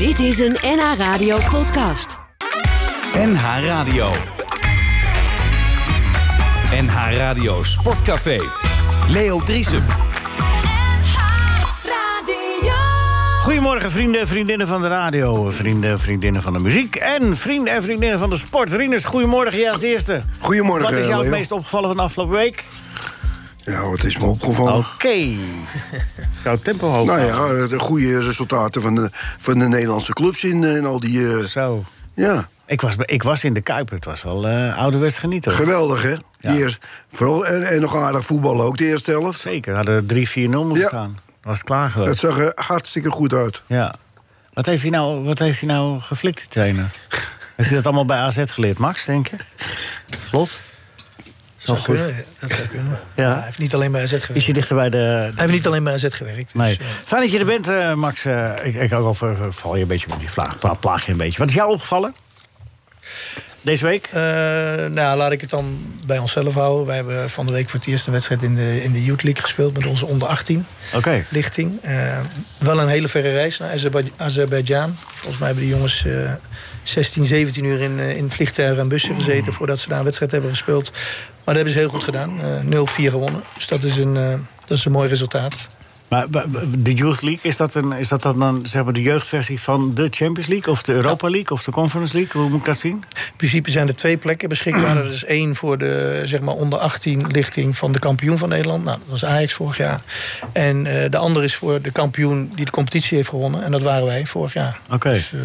Dit is een NH Radio podcast. NH Radio. NH Radio Sportcafé. Leo Driesen. Goedemorgen, vrienden en vriendinnen van de radio, vrienden en vriendinnen van de muziek en vrienden en vriendinnen van de sport. Rinus, goedemorgen, ja als eerste. Goedemorgen, Wat is jou het Leo. meest opgevallen van de afgelopen week? Ja, wat is me opgevallen? Oké. Jouw tempo hoog. Nou ja, de goede resultaten van de, van de Nederlandse clubs in, in al die... eh, Zo. ja, Ik was, ik was in de Kuip, het was wel eh ouderwets genieten. hoor. geweldig hè? Ja. Die eerst, vooral, en, en nog aardig voetballen ook, de eerste helft. Zeker, hadden 3-4-0 moeten Ja. staan. Was het klaar geweest. Dat zag er hartstikke goed uit. Ja. Wat heeft hij nou, wat heeft hij nou geflikt, die trainer? heeft hij dat allemaal bij AZ geleerd, Max, denk je? Slot? Zo Zou goed. kunnen, dat zou kunnen. Ja. Hij heeft niet alleen bij AZ gewerkt. Is hij dichter bij de... Hij heeft niet alleen bij AZ gewerkt. Nee. Dus, eh, Fijn dat je er bent, eh, Max. Eh, ik, ik ook over val je een beetje met die vraag. pla- Plaag je een beetje. Wat is jou opgevallen? Deze week? nou, laat ik het dan bij onszelf houden. Wij hebben van de week voor het eerst een wedstrijd in de, in de Youth League gespeeld met onze onder 18 Oké. lichting. Wel een hele verre reis naar Azerbei- Azerbeidzjan. Volgens mij hebben de jongens eh 16, 17 uur in, in vliegtuigen en bussen gezeten voordat ze daar een wedstrijd hebben gespeeld. Maar dat hebben ze heel goed gedaan. Eh 0-4 gewonnen. Dus dat is een, eh, dat is een mooi resultaat. Maar de Youth League, is dat, een, is dat dan zeg maar, de jeugdversie van de Champions League? Of de Europa League? Of de Conference League? Hoe moet ik dat zien? In principe zijn er twee plekken beschikbaar. Er is één voor de zeg maar, onder 18 lichting van de kampioen van Nederland. Nou, dat was Ajax vorig jaar. En eh, de andere is voor de kampioen die de competitie heeft gewonnen. En dat waren wij vorig jaar. Oké. Dus, eh,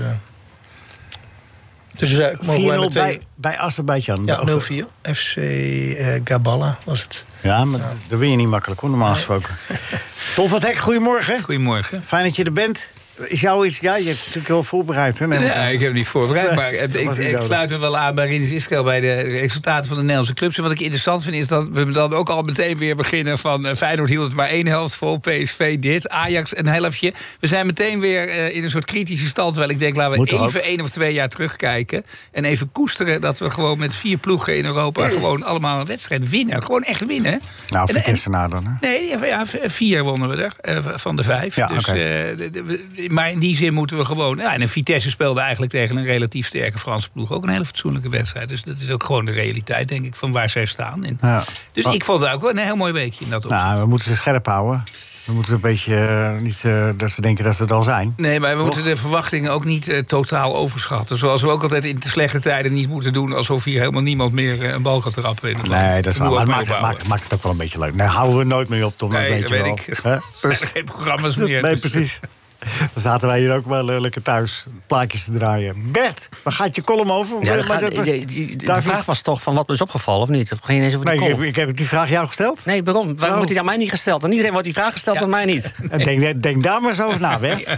dus eh, mogen wij 4-0 met twee... bij, bij Azerbeidzjan. Ja, Of- 0-4. FC eh, Gabala was het. Ja, maar dat win je niet makkelijk hoor, normaal gesproken. Tom van Hek, goedemorgen. Goedemorgen. Fijn dat je er bent. Is jou iets... Ja, je hebt natuurlijk wel voorbereid, hè? Ja, ik heb het niet voorbereid, maar ik, ik, sluit me wel aan bij Rinus Iskel bij de resultaten van de Nederlandse clubs. En wat ik interessant vind is dat we dan ook al meteen weer beginnen van eh, Feyenoord hield het maar één helft vol, PSV dit, Ajax een helftje. We zijn meteen weer eh, in een soort kritische stand, terwijl ik denk laten we Moet even ook? één of twee jaar terugkijken en even koesteren dat we gewoon met vier ploegen in Europa gewoon allemaal een wedstrijd winnen. Gewoon echt winnen. Nou, Vitesse na dan, hè? Nee, ja, vier wonnen we er eh, van de vijf. Ja, dus, de- de- maar in die zin moeten we gewoon. Ja, en Vitesse speelde eigenlijk tegen een relatief sterke Franse ploeg. Ook een hele fatsoenlijke wedstrijd. Dus dat is ook gewoon de realiteit, denk ik, van waar zij staan. En, Ja. Dus ik vond het ook wel een heel mooi weekje in dat opzicht. Nou, we moeten ze scherp houden. We moeten een beetje eh, niet eh, dat ze denken dat ze het al zijn. Nee, maar we moeten de verwachtingen ook niet eh, totaal overschatten. Zoals we ook altijd in de slechte tijden niet moeten doen... alsof hier helemaal niemand meer een bal kan trappen in het land. Nee, dat is Daar waar. moeten Maar we het maakt, mee maakt, maakt het ook wel een beetje leuk. Nee, houden we nooit meer op, Tom. dat Nee, weet dat je weet wel. ik. Er zijn geen programma's meer. Nee, dus- precies. Dan zaten wij hier ook wel eh, lekker thuis plaatjes te draaien. Bert, waar gaat je column over? Ja, gaat- de vraag was toch van wat me is opgevallen of niet? Of ging je ineens over de Nee, ik ik heb die vraag jou gesteld. Nee, waarom? Waarom Oh. wordt die aan mij niet gesteld? En iedereen wordt die vraag gesteld, aan mij niet. En Denk, denk daar maar eens over na, Bert.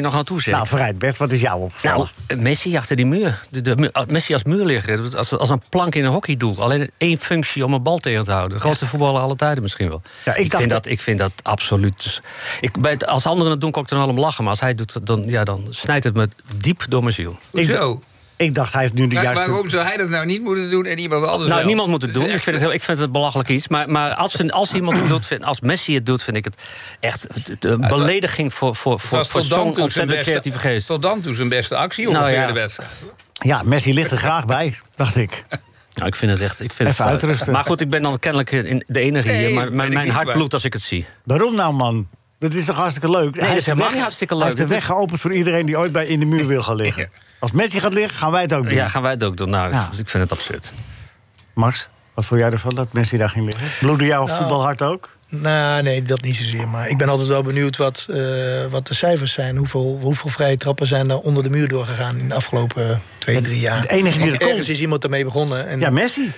Nog aan toe, zeg. Nou, vooruit, Bert, wat is jou opgevallen? Nou, Messi achter die muur. De, de, Messi als muurligger. Als, als een plank in een hockeydoel. Alleen één functie om een bal tegen te houden. De grootste voetballer aller tijden misschien wel. Ja, ik ik, dacht vind dat- ik vind dat absoluut... dus- Ik, bij het- als anderen het doen, kan ik er wel om lachen. Maar als hij doet, dan, ja, dan snijdt het me diep door mijn ziel. Hoezo? Ik dacht, hij heeft nu de Maar juiste... waarom zou hij dat nou niet moeten doen en iemand anders Nou, wel? niemand moet het doen. Ik vind het, heel, ik vind het belachelijk iets. Maar, maar als, als iemand het doet, vind, als Messi het doet, vind ik het echt een belediging voor, voor, voor, voor zo'n ontzettend beste- creatieve geest. Tot dan toe zijn beste actie Nou ongeveer ja. de wedstrijd. Ja, Messi ligt er graag bij, dacht ik. Nou, ik vind het echt. Ik vind Even het, uitrusten. Maar goed, ik ben dan kennelijk in de enige Nee, hier. Maar mijn, hart bloedt als ik het zie. Waarom nou, man? Dat is toch hartstikke leuk? dat is heeft de helemaal hartstikke Hij leuk. heeft de weg geopend voor iedereen die ooit bij in de muur wil gaan liggen. Als Messi gaat liggen, gaan wij het ook doen. Ja, gaan wij het ook doen? Nou, Ja. ik vind het absurd. Max, wat vond jij ervan dat Messi daar ging liggen? Bloedde jouw Nou, voetbalhart ook? Nou, nee, dat niet zozeer. Maar ik ben altijd wel benieuwd wat, eh, wat de cijfers zijn. Hoeveel, hoeveel vrije trappen zijn er onder de muur doorgegaan in de afgelopen twee, drie jaar? de enige die er komt. is iemand ermee begonnen. En, Ja, Messi.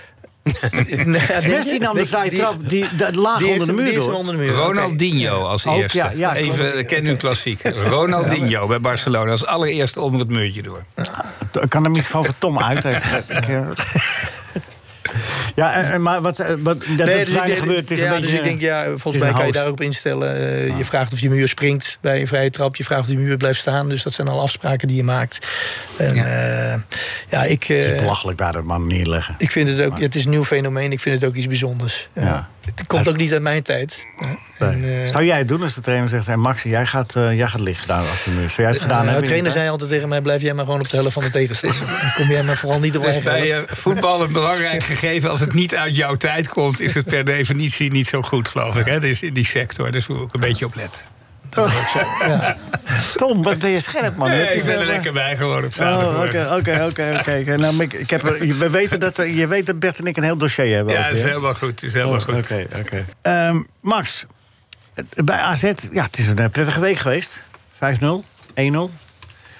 Messi je? nam de Die- vrije die- trap, die, dat laag die onder de muur die is door. onder de muur. Ronaldinho als Ook, eerste. ja, ja, ik Even, ik ken nu klassiek. Ronaldinho bij Barcelona als allereerste onder het muurtje door. Ik kan de microfoon van Tom uit. Even. Eh, Ja, maar wat, eh, wat dat Nee, is dus weinig denk- is ja, een beetje, dus ik denk, ja, volgens mij kan je daar ook op instellen. Eh, Je vraagt of je muur springt bij een vrije trap. Je vraagt of die muur blijft staan. Dus dat zijn al afspraken die je maakt. En Ja. ja, ja ik, Het is eh, belachelijk daar dat man neerleggen. ik vind het ook... Het is een nieuw fenomeen. Ik vind het ook iets bijzonders. Ja. Ja. Het komt ook niet uit mijn tijd. En, eh, Zou jij het doen als de trainer zegt... Hey Max, jij gaat, eh, jij gaat liggen daar achter de muur. Zou jij het gedaan hebben? de trainer zei altijd tegen mij... blijf jij maar gewoon op de helft van de tegenstander. Dan kom jij maar vooral niet op Dus eigen bij helft. eh, voetbal een belangrijk gegeven. Als het niet uit jouw tijd komt, is het per definitie niet zo goed, geloof ik. Hè? Dus in die sector, dus moet ik een beetje op letten. Dat is ook zo. Ja. Tom, wat ben je scherp, man. Nee, ik ben er lekker bij gewoon op Oh, zaterdagmorgen. oké, oké, oké. Nou, ik, ik heb, we weten dat, je weet dat Bert en ik een heel dossier hebben. Ja, over is helemaal goed. Is helemaal Oh, goed. Oké, oké. Ehm, Max, bij AZ, ja, het is een eh, prettige week geweest. 5-0, 1-0.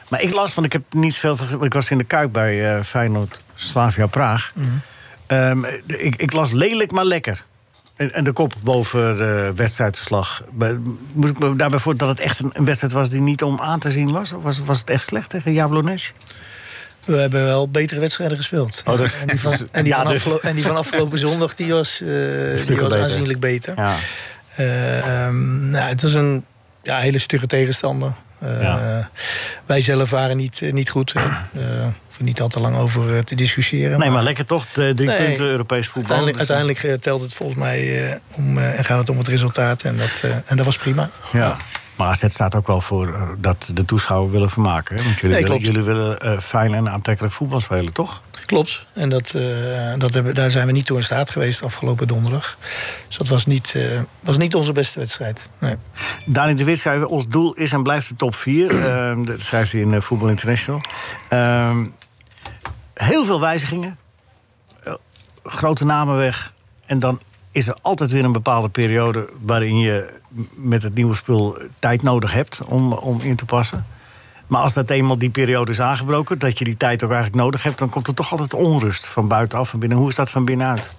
Maar ik las, want ik heb niet van- Ik was in de Kuip bij eh, Feyenoord Slavia Praag. Ehm, ik, ik las lelijk, maar lekker. En, en de kop boven de wedstrijdverslag. Bij- Moet ik me daarbij voor dat het echt een, wedstrijd was die niet om aan te zien was? Of was, was het echt slecht tegen Jablonec? We hebben wel betere wedstrijden gespeeld. Oh, en, die van, en, die Ja, van dus- en die van afgelopen zondag die was, eh, die was beter. aanzienlijk beter. Ja. Eh, ehm, nou, het was een ja, hele stugge tegenstander. Eh, Ja. Wij zelf waren niet, eh, niet goed. Eh niet al te lang over te discussiëren. Nee, maar lekker toch? Drie Nee. punten Europees voetbal. Uiteindelijk, Dus- uiteindelijk telt het volgens mij om, en gaat het om het resultaat. En dat, en dat was prima. Ja. Maar AZ staat ook wel voor dat de toeschouwer willen vermaken. Hè? Want jullie Nee, willen, jullie willen fijn en aantrekkelijk voetbal spelen, toch? Klopt. En dat, eh, dat hebben, daar zijn we niet toe in staat geweest afgelopen donderdag. Dus dat was niet, eh, was niet onze beste wedstrijd. Nee. Dani de Wit zei, ons doel is en blijft de top 4. Ehm, dat schrijft hij in eh, Voetbal International. Ehm, heel veel wijzigingen. Eh, grote namen weg. En dan is er altijd weer een bepaalde periode... waarin je met het nieuwe spul tijd nodig hebt om, om in te passen. Maar als dat eenmaal die periode is aangebroken... dat je die tijd ook eigenlijk nodig hebt... dan komt er toch altijd onrust van buitenaf en binnen. Hoe is dat van binnenuit?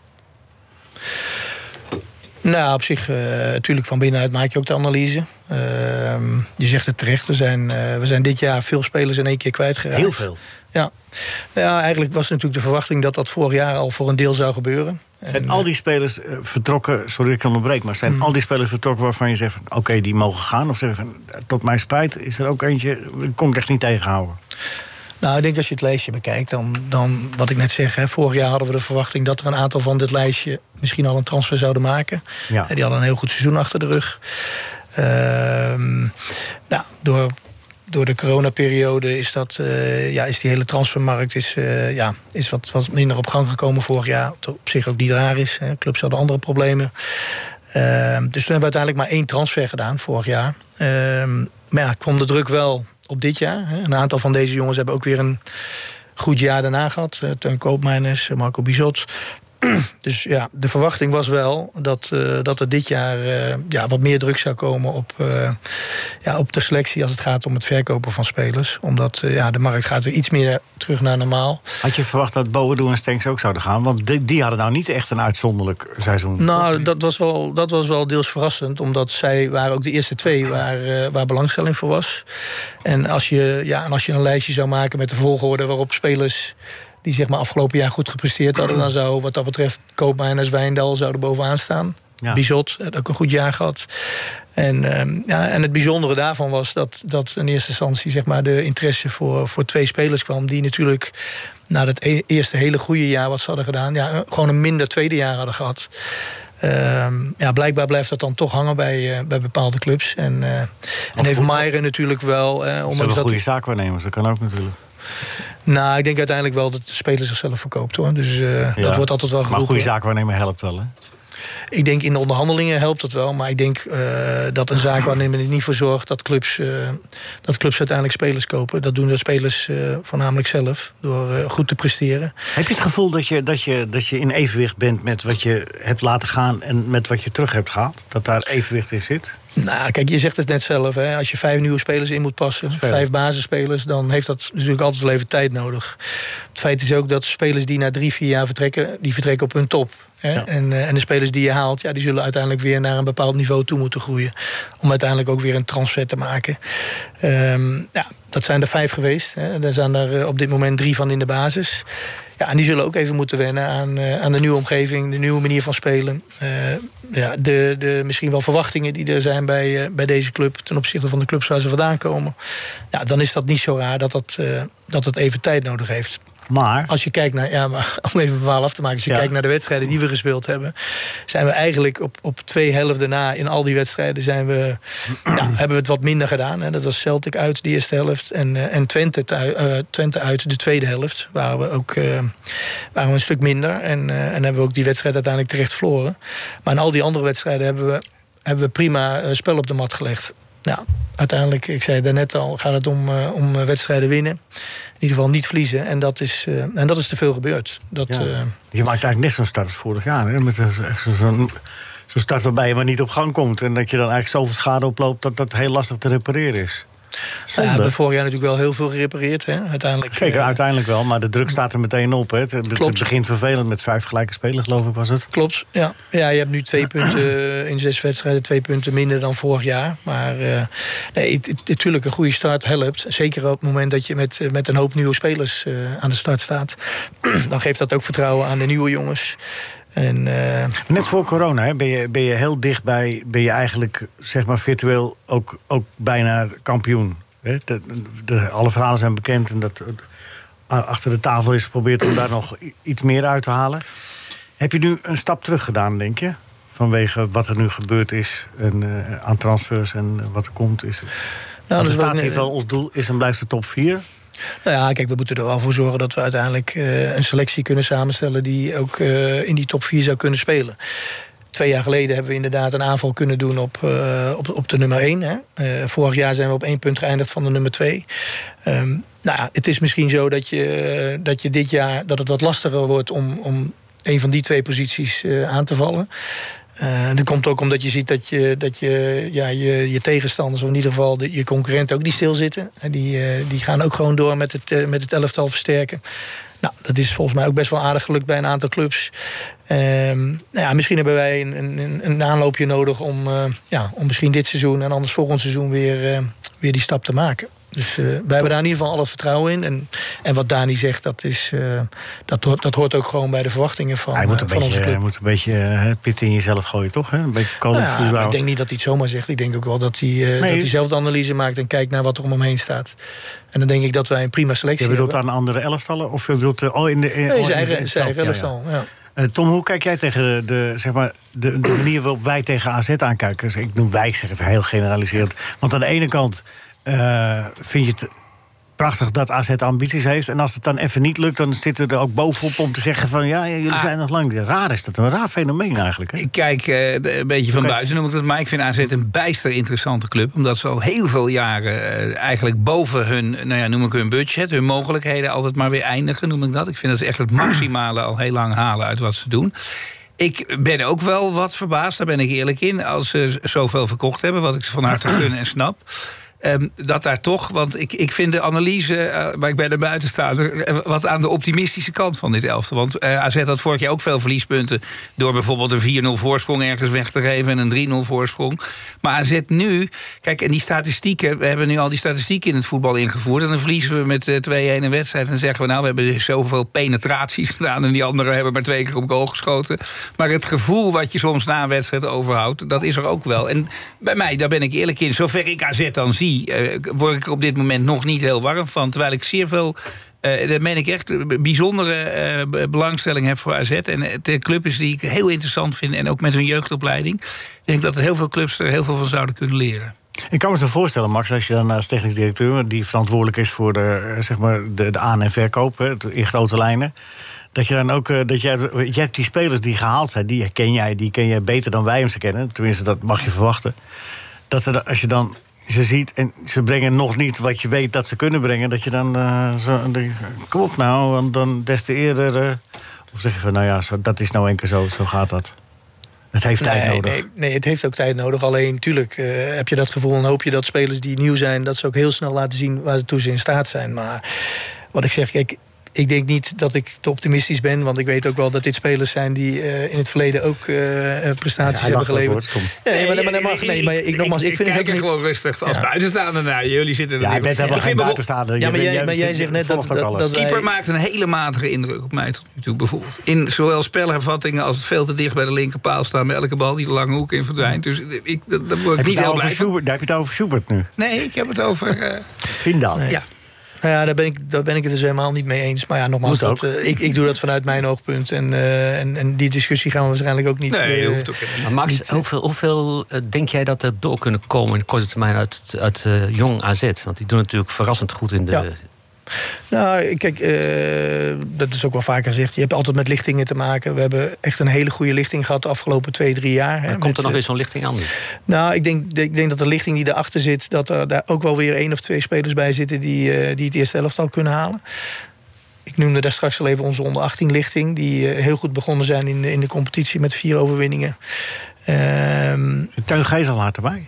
Nou, op zich, eh, natuurlijk van binnenuit maak je ook de analyse. Ehm, je zegt het terecht, we zijn, eh, we zijn dit jaar veel spelers in één keer kwijtgeraakt. Heel veel. Ja. ja, eigenlijk was natuurlijk de verwachting dat dat vorig jaar al voor een deel zou gebeuren. Zijn En, al die spelers eh, vertrokken, sorry ik onderbreek, maar zijn al die spelers vertrokken waarvan je zegt: oké, die mogen gaan? Of zeggen tot mijn spijt is er ook eentje, kon ik echt niet tegenhouden. Nou, ik denk als je het lijstje bekijkt, dan, dan wat ik net zeg. Hè, vorig jaar hadden we de verwachting dat er een aantal van dit lijstje misschien al een transfer zouden maken. Ja. En die hadden een heel goed seizoen achter de rug. Ehm, nou, door, door de coronaperiode is, dat, eh, ja, is die hele transfermarkt is, eh, ja, is wat, wat minder op gang gekomen vorig jaar. Op zich ook niet raar is. Hè. Clubs hadden andere problemen. Ehm, dus toen hebben we uiteindelijk maar één transfer gedaan vorig jaar. Ehm, maar ja, kwam de druk wel op dit jaar. Hè. Een aantal van deze jongens hebben ook weer een goed jaar daarna gehad. Uh, Teun Koopmeiners, Marco Bizot. Dus ja, de verwachting was wel dat, eh, dat er dit jaar eh, ja, wat meer druk zou komen op, eh, ja, op de selectie als het gaat om het verkopen van spelers. Omdat ja, de markt gaat weer iets meer terug naar normaal. Had je verwacht dat Boadu en Stenks ook zouden gaan? Want die, die hadden nou niet echt een uitzonderlijk seizoen. Nou, dat was, wel, dat was wel deels verrassend. Omdat zij waren ook de eerste twee waar, waar belangstelling voor was. En als, je, ja, en als je een lijstje zou maken met de volgorde waarop spelers die zeg maar afgelopen jaar goed gepresteerd hadden, dan zou wat dat betreft Koopmeiners, Wijndal zouden bovenaan staan. Ja. Bizot had ook een goed jaar gehad. En, ehm, ja, en het bijzondere daarvan was dat, dat in eerste instantie zeg maar, de interesse voor, voor twee spelers kwam. Die natuurlijk na het e- eerste hele goede jaar wat ze hadden gedaan, ja, gewoon een minder tweede jaar hadden gehad. Ehm, ja, blijkbaar blijft dat dan toch hangen bij, eh, bij bepaalde clubs. En, eh, en heeft Maieren natuurlijk wel. eh Ze ondanks hebben dat, goede zaakwaarnemers, dat kan ook natuurlijk. Nou, ik denk uiteindelijk wel dat de speler zichzelf verkoopt hoor. Dus eh, Ja. dat wordt altijd wel Maar geroepen. goede zaakwaarnemer helpt wel, hè? Ik denk in de onderhandelingen helpt dat wel. Maar ik denk eh, dat een zaakwaarnemer er niet voor zorgt dat clubs, eh, dat clubs uiteindelijk spelers kopen. Dat doen de spelers eh, voornamelijk zelf. Door goed te presteren. Heb je het gevoel dat je, dat, je, dat je in evenwicht bent met wat je hebt laten gaan en met wat je terug hebt gehaald? Dat daar evenwicht in zit? Nou, kijk, je zegt het net zelf. Hè? Als je vijf nieuwe spelers in moet passen, vijf basisspelers, dan heeft dat natuurlijk altijd wel even tijd nodig. Het feit is ook dat spelers die na drie, vier jaar vertrekken, die vertrekken op hun top. Ja. En, eh, en de spelers die je haalt, ja, die zullen uiteindelijk weer naar een bepaald niveau toe moeten groeien. Om uiteindelijk ook weer een transfer te maken. Ehm, ja, dat zijn er vijf geweest. Hè. Daar zijn er eh, op dit moment drie van in de basis. Ja, en die zullen ook even moeten wennen aan, eh, aan de nieuwe omgeving, de nieuwe manier van spelen. Ja, de, de misschien wel verwachtingen die er zijn bij, bij deze club ten opzichte van de clubs waar ze vandaan komen. Ja, dan is dat niet zo raar dat dat, dat het even tijd nodig heeft. Maar, Als je kijkt naar, ja, maar om even een verhaal af te maken, als je Ja. kijkt naar de wedstrijden die we gespeeld hebben, zijn we eigenlijk op, op twee helften na in al die wedstrijden zijn we, ja, hebben we het wat minder gedaan. Hè. Dat was Celtic uit de eerste helft en, eh, en Twente, eh, Twente uit de tweede helft. Waren we ook eh, waren we een stuk minder en, en hebben we ook die wedstrijd uiteindelijk terecht verloren. Maar in al die andere wedstrijden hebben we, hebben we prima spel op de mat gelegd. Ja, uiteindelijk, ik zei daarnet al, gaat het om, eh, om eh, wedstrijden winnen. In ieder geval niet verliezen. En dat is, eh, en dat is te veel gebeurd. Dat, ja, je maakt eigenlijk net zo'n start als vorig jaar. Hè? Met zo- zo'n zo'n start waarbij je maar niet op gang komt. En dat je dan eigenlijk zoveel schade oploopt dat dat heel lastig te repareren is. Ja, we hebben vorig jaar natuurlijk wel heel veel gerepareerd. Hè? Uiteindelijk, Zeker, eh, uiteindelijk wel. Maar de druk staat er meteen op. Hè? Het, het Klopt. begint vervelend met vijf gelijke spelers, geloof ik, was het. Klopt, ja. ja. Je hebt nu twee punten in zes wedstrijden, twee punten minder dan vorig jaar. Maar eh, nee, het- het- natuurlijk een goede start helpt. Zeker op het moment dat je met, eh, met een hoop nieuwe spelers eh, aan de start staat. Dan geeft dat ook vertrouwen aan de nieuwe jongens. En eh, Net voor corona hè, ben, je, ben je heel dichtbij, ben je eigenlijk zeg maar virtueel ook, ook bijna kampioen. Hè? De, de- alle verhalen zijn bekend en dat eh, achter de tafel is geprobeerd om daar nog iets meer uit te halen. Heb je nu een stap terug gedaan, denk je? Vanwege wat er nu gebeurd is en, eh, aan transfers en wat er komt. Is, nou, dat staat wel- hier wel, ons doel is en blijft de top 4. Nou ja, kijk, we moeten er wel voor zorgen dat we uiteindelijk eh, een selectie kunnen samenstellen die ook eh, in die top 4 zou kunnen spelen. Twee jaar geleden hebben we inderdaad een aanval kunnen doen op, eh, op, op de nummer 1. Hè. Vorig jaar zijn we op één punt geëindigd van de nummer 2. Ehm, nou ja, het is misschien zo dat je, dat je dit jaar dat het wat lastiger wordt om, om een van die twee posities aan te vallen. Eh, dat komt ook omdat je ziet dat je, dat je, ja, je, je tegenstanders, of in ieder geval je concurrenten, ook niet stilzitten. En die, eh, die gaan ook gewoon door met het, eh, met het elftal versterken. Nou, dat is volgens mij ook best wel aardig gelukt bij een aantal clubs. Ehm, nou ja, misschien hebben wij een, een, een aanloopje nodig om, ja, om misschien dit seizoen en anders volgend seizoen weer, weer die stap te maken. Dus eh, wij hebben daar in ieder geval alle vertrouwen in. En, en wat Dani zegt, dat, is, eh, dat, hoort, dat hoort ook gewoon bij de verwachtingen van, hij moet eh, een van onze beetje, club. hij moet een beetje eh, pit in jezelf gooien, toch? Hè? Een beetje Nou ja, ik denk niet dat hij het zomaar zegt. Ik denk ook wel dat hij, eh, dat hij zelf de analyse maakt en kijkt naar wat er om hem heen staat. En dan denk ik dat wij een prima selectie Je bedoelt hebben. aan andere elftallen? Of je bedoelt eh, oh, in de, in, Nee, oh, zijn eigen, ja, Tom, hoe kijk jij tegen de, de, zeg maar, de, de manier waarop wij tegen AZ aankijken? Dus ik noem wij, zeg even heel generaliserend. Want aan de ene kant eh, vind je het prachtig dat AZ ambities heeft. En als het dan even niet lukt, dan zitten we er ook bovenop om te zeggen van... ja, jullie Ah. zijn nog lang. Raar is dat, een raar fenomeen eigenlijk. Hè? Ik kijk eh, een beetje van buiten, noem ik dat maar. Ik vind AZ een bijster interessante club. Omdat ze al heel veel jaren eh, eigenlijk boven hun, nou ja, noem ik hun budget, hun mogelijkheden altijd maar weer eindigen, noem ik dat. Ik vind dat ze echt het maximale al heel lang halen uit wat ze doen. Ik ben ook wel wat verbaasd, daar ben ik eerlijk in, als ze zoveel verkocht hebben, wat ik ze van harte gun en snap. Ehm, dat daar toch, want ik, ik vind de analyse, eh, maar ik ben er buiten staan, eh, wat aan de optimistische kant van dit elftal. Want eh, AZ had vorig jaar ook veel verliespunten door bijvoorbeeld een 4-0 voorsprong ergens weg te geven en een 3-0 voorsprong. Maar AZ nu, kijk, en die statistieken, we hebben nu al die statistieken in het voetbal ingevoerd. En dan verliezen we met eh, 2-1 een wedstrijd. En zeggen we, nou, we hebben zoveel penetraties gedaan. En die anderen hebben maar twee keer op goal geschoten. Maar het gevoel wat je soms na een wedstrijd overhoudt, dat is er ook wel. En bij mij, daar ben ik eerlijk in, zover ik AZ dan zie, eh, word ik er op dit moment nog niet heel warm van. Terwijl ik zeer veel. eh daar meen ik echt bijzondere eh, be- belangstelling heb voor AZ. En de club is die ik heel interessant vind. En ook met hun jeugdopleiding. Ik denk dat er heel veel clubs er heel veel van zouden kunnen leren. Ik kan me zo voorstellen, Max, als je dan als technisch directeur... die verantwoordelijk is voor de, zeg maar de, de aan- en verkoop in grote lijnen... dat je dan ook... dat jij, je hebt die spelers die gehaald zijn, die ken jij, die ken jij beter dan wij hem ze kennen. Tenminste, dat mag je verwachten. Dat er, als je dan ze ziet en ze brengen nog niet wat je weet dat ze kunnen brengen... dat je dan eh, zo, denkt, kom op nou, want dan des te eerder... eh, of zeg je van, nou ja, zo, dat is nou enkel zo, zo gaat dat. Het heeft tijd nee, nodig. Nee, nee, het heeft ook tijd nodig. Alleen, natuurlijk heb je dat gevoel en hoop je dat spelers die nieuw zijn... dat ze ook heel snel laten zien waartoe ze in staat zijn. Maar wat ik zeg, kijk, ik denk niet dat ik te optimistisch ben. Want ik weet ook wel dat dit spelers zijn die eh, in het verleden ook eh, eh, prestaties hij hebben geleverd. Ja, nee, maar, maar, dat mag, nee, maar ik, nogmaals, ik, vind het kijk ook er niet... gewoon rustig als Ja. buitenstaander naar. Jullie zitten er Ja, bent helemaal geen buitenstaander. Ja, maar jij- maar jij zegt net dat- dat- dat Keeper maakt een hele matige indruk op mij tot nu toe, bijvoorbeeld. In zowel spelhervattingen als het veel te dicht bij de linkerpaal staan... met elke bal die de lange hoek in verdwijnt. Dus ik, dat- word ik Heb je, niet het heel over blij daar heb je het over Schubert nu. Nee, ik heb het over... eh, Vindal. ja. Nou ja, daar ben, ik, daar ben ik het dus helemaal niet mee eens. Maar ja, nogmaals, dat, eh, ik, ik doe dat vanuit mijn oogpunt. En, eh, en, en die discussie gaan we waarschijnlijk ook niet... Nee, eh, hoeft ook helemaal Maar Max, hoeveel, hoeveel denk jij dat er door kunnen komen in de korte termijn uit, uit eh, jong AZ? Want die doen natuurlijk verrassend goed in de. Ja. Nou, kijk, eh, dat is ook wel vaker gezegd. Je hebt altijd met lichtingen te maken. We hebben echt een hele goede lichting gehad de afgelopen twee, drie jaar. hè, komt met, er nog eh, weer zo'n lichting aan? Nou, ik denk, ik denk dat de lichting die erachter zit... dat er daar ook wel weer één of twee spelers bij zitten... die, eh, die het eerste elftal kunnen halen. Ik noemde daar straks al even onze onder 18 lichting... die heel goed begonnen zijn in de, in de competitie met vier overwinningen. Ehm, Teun Geeselaar erbij.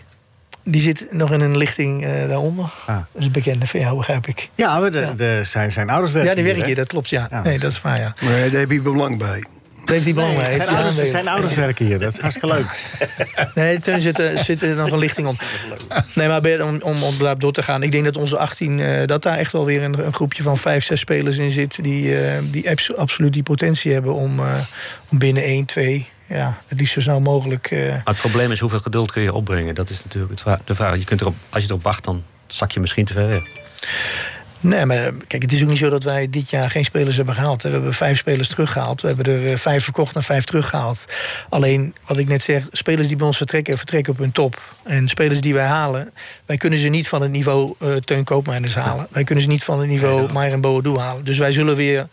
Die zit nog in een lichting eh, daaronder. Ah. Dat is een bekende van jou, begrijp ik. Ja, maar de, de, zijn, zijn ouders werken Ja, die werken hier, dat klopt, ja. Ja. Nee, dat is waar, ja. Maar daar heb je belang bij. Dat heeft hij belang bij. heeft Zijn ouders, aandelen. zijn ouders werken hier, dat is hartstikke leuk. Nee, Teun zit, er- zit er nog een lichting op. Nee, maar om, om, om door te gaan. Ik denk dat onze 18, eh, dat daar echt wel weer een, een groepje van vijf, zes spelers in zit. Die, eh, die abso- absoluut die potentie hebben om, eh, om binnen 1, 2, ja, het liefst zo snel mogelijk. eh, Maar het probleem is hoeveel geduld kun je opbrengen. Dat is natuurlijk de vraag. Je kunt erop, als je erop wacht, dan zak je misschien te ver weg. Nee, maar kijk, het is ook niet zo dat wij dit jaar geen spelers hebben gehaald. We hebben vijf spelers teruggehaald. We hebben er eh, vijf verkocht en vijf teruggehaald. Alleen, wat ik net zeg, spelers die bij ons vertrekken, vertrekken op hun top. En spelers die wij halen, wij kunnen ze niet van het niveau eh Teun Koopmeiners halen. Wij kunnen ze niet van het niveau Maier en Boadu halen. Dus wij zullen weer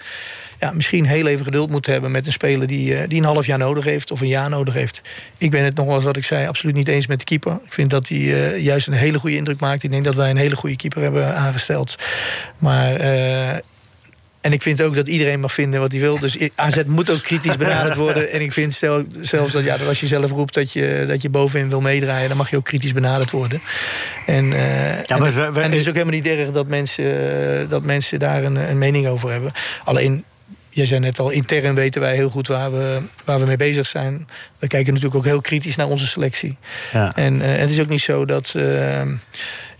ja, misschien heel even geduld moeten hebben met een speler die, eh, die een half jaar nodig heeft of een jaar nodig heeft. Ik ben het nogmaals wat ik zei, absoluut niet eens met de keeper. Ik vind dat hij eh, juist een hele goede indruk maakt. Ik denk dat wij een hele goede keeper hebben aangesteld. Maar. eh, en ik vind ook dat iedereen mag vinden wat hij wil. Dus AZ moet ook kritisch benaderd worden. En ik vind zelfs dat, ja, dat als je zelf roept dat je, dat je bovenin wil meedraaien... dan mag je ook kritisch benaderd worden. En, Ja, maar en, we- en het is ook helemaal niet erg dat mensen, dat mensen daar een, een mening over hebben. Alleen, jij zei net al, intern weten wij heel goed waar we, waar we mee bezig zijn. We kijken natuurlijk ook heel kritisch naar onze selectie. Ja. En eh, het is ook niet zo dat, eh,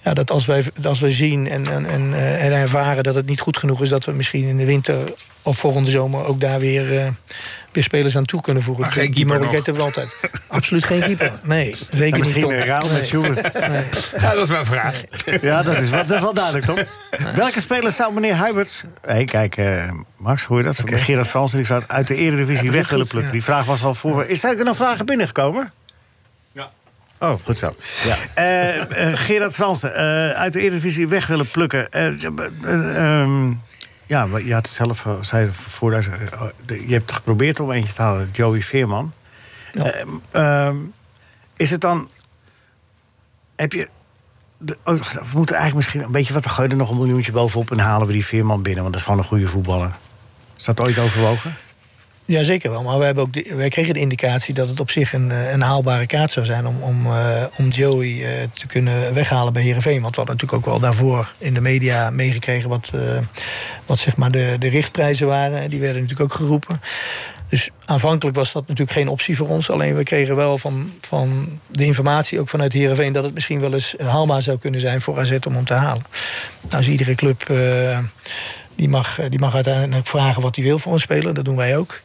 ja, dat als, wij, als wij zien en, en, en, eh, en ervaren dat het niet goed genoeg is, dat we misschien in de winter of volgende zomer ook daar weer, weer spelers aan toe kunnen voegen. Maar geen Die mogelijkheid hebben we altijd. Absoluut geen keeper. Nee, zeker niet. Misschien een ruil met Schubert. Ja, dat is mijn vraag. Ja, dat is, wat, dat is wel duidelijk, toch? Welke spelers zou meneer Huiberts... Hé, kijk, eh, Max, hoor je dat? Gerard Fransen die zou uit de Eredivisie Ja, weg willen plukken. ja. Die vraag was al voor... Is er nog vragen binnengekomen? Ja. Oh, goed zo. Ja. Eh, eh, Gerard Fransen, eh, uit de Eredivisie weg willen plukken. Ehm, ja, maar je had het zelf, eh, zei voor je hebt geprobeerd om eentje te halen, Joey Veerman. Ja. Ehm, is het dan... Heb je... De, oh, we moeten eigenlijk misschien een beetje wat te gooien er nog een miljoentje bovenop en halen we die Veerman binnen, want dat is gewoon een goede voetballer. Is dat ooit overwogen? Ja, zeker wel. Maar we hebben ook de- wij kregen de indicatie dat het op zich een, eh, een haalbare kaart zou zijn om, om, eh, om Joey eh, te kunnen weghalen bij Herenveen. Want we hadden natuurlijk ook wel daarvoor in de media meegekregen wat, wat zeg maar de, de richtprijzen waren. Die werden natuurlijk ook geroepen. Dus aanvankelijk was dat natuurlijk geen optie voor ons. Alleen we kregen wel van, van de informatie, ook vanuit Herenveen, dat het misschien wel eens haalbaar zou kunnen zijn voor AZ om hem te halen. Nou is iedere club. Eh, die mag, die mag uiteindelijk vragen wat hij wil voor een speler. Dat doen wij ook.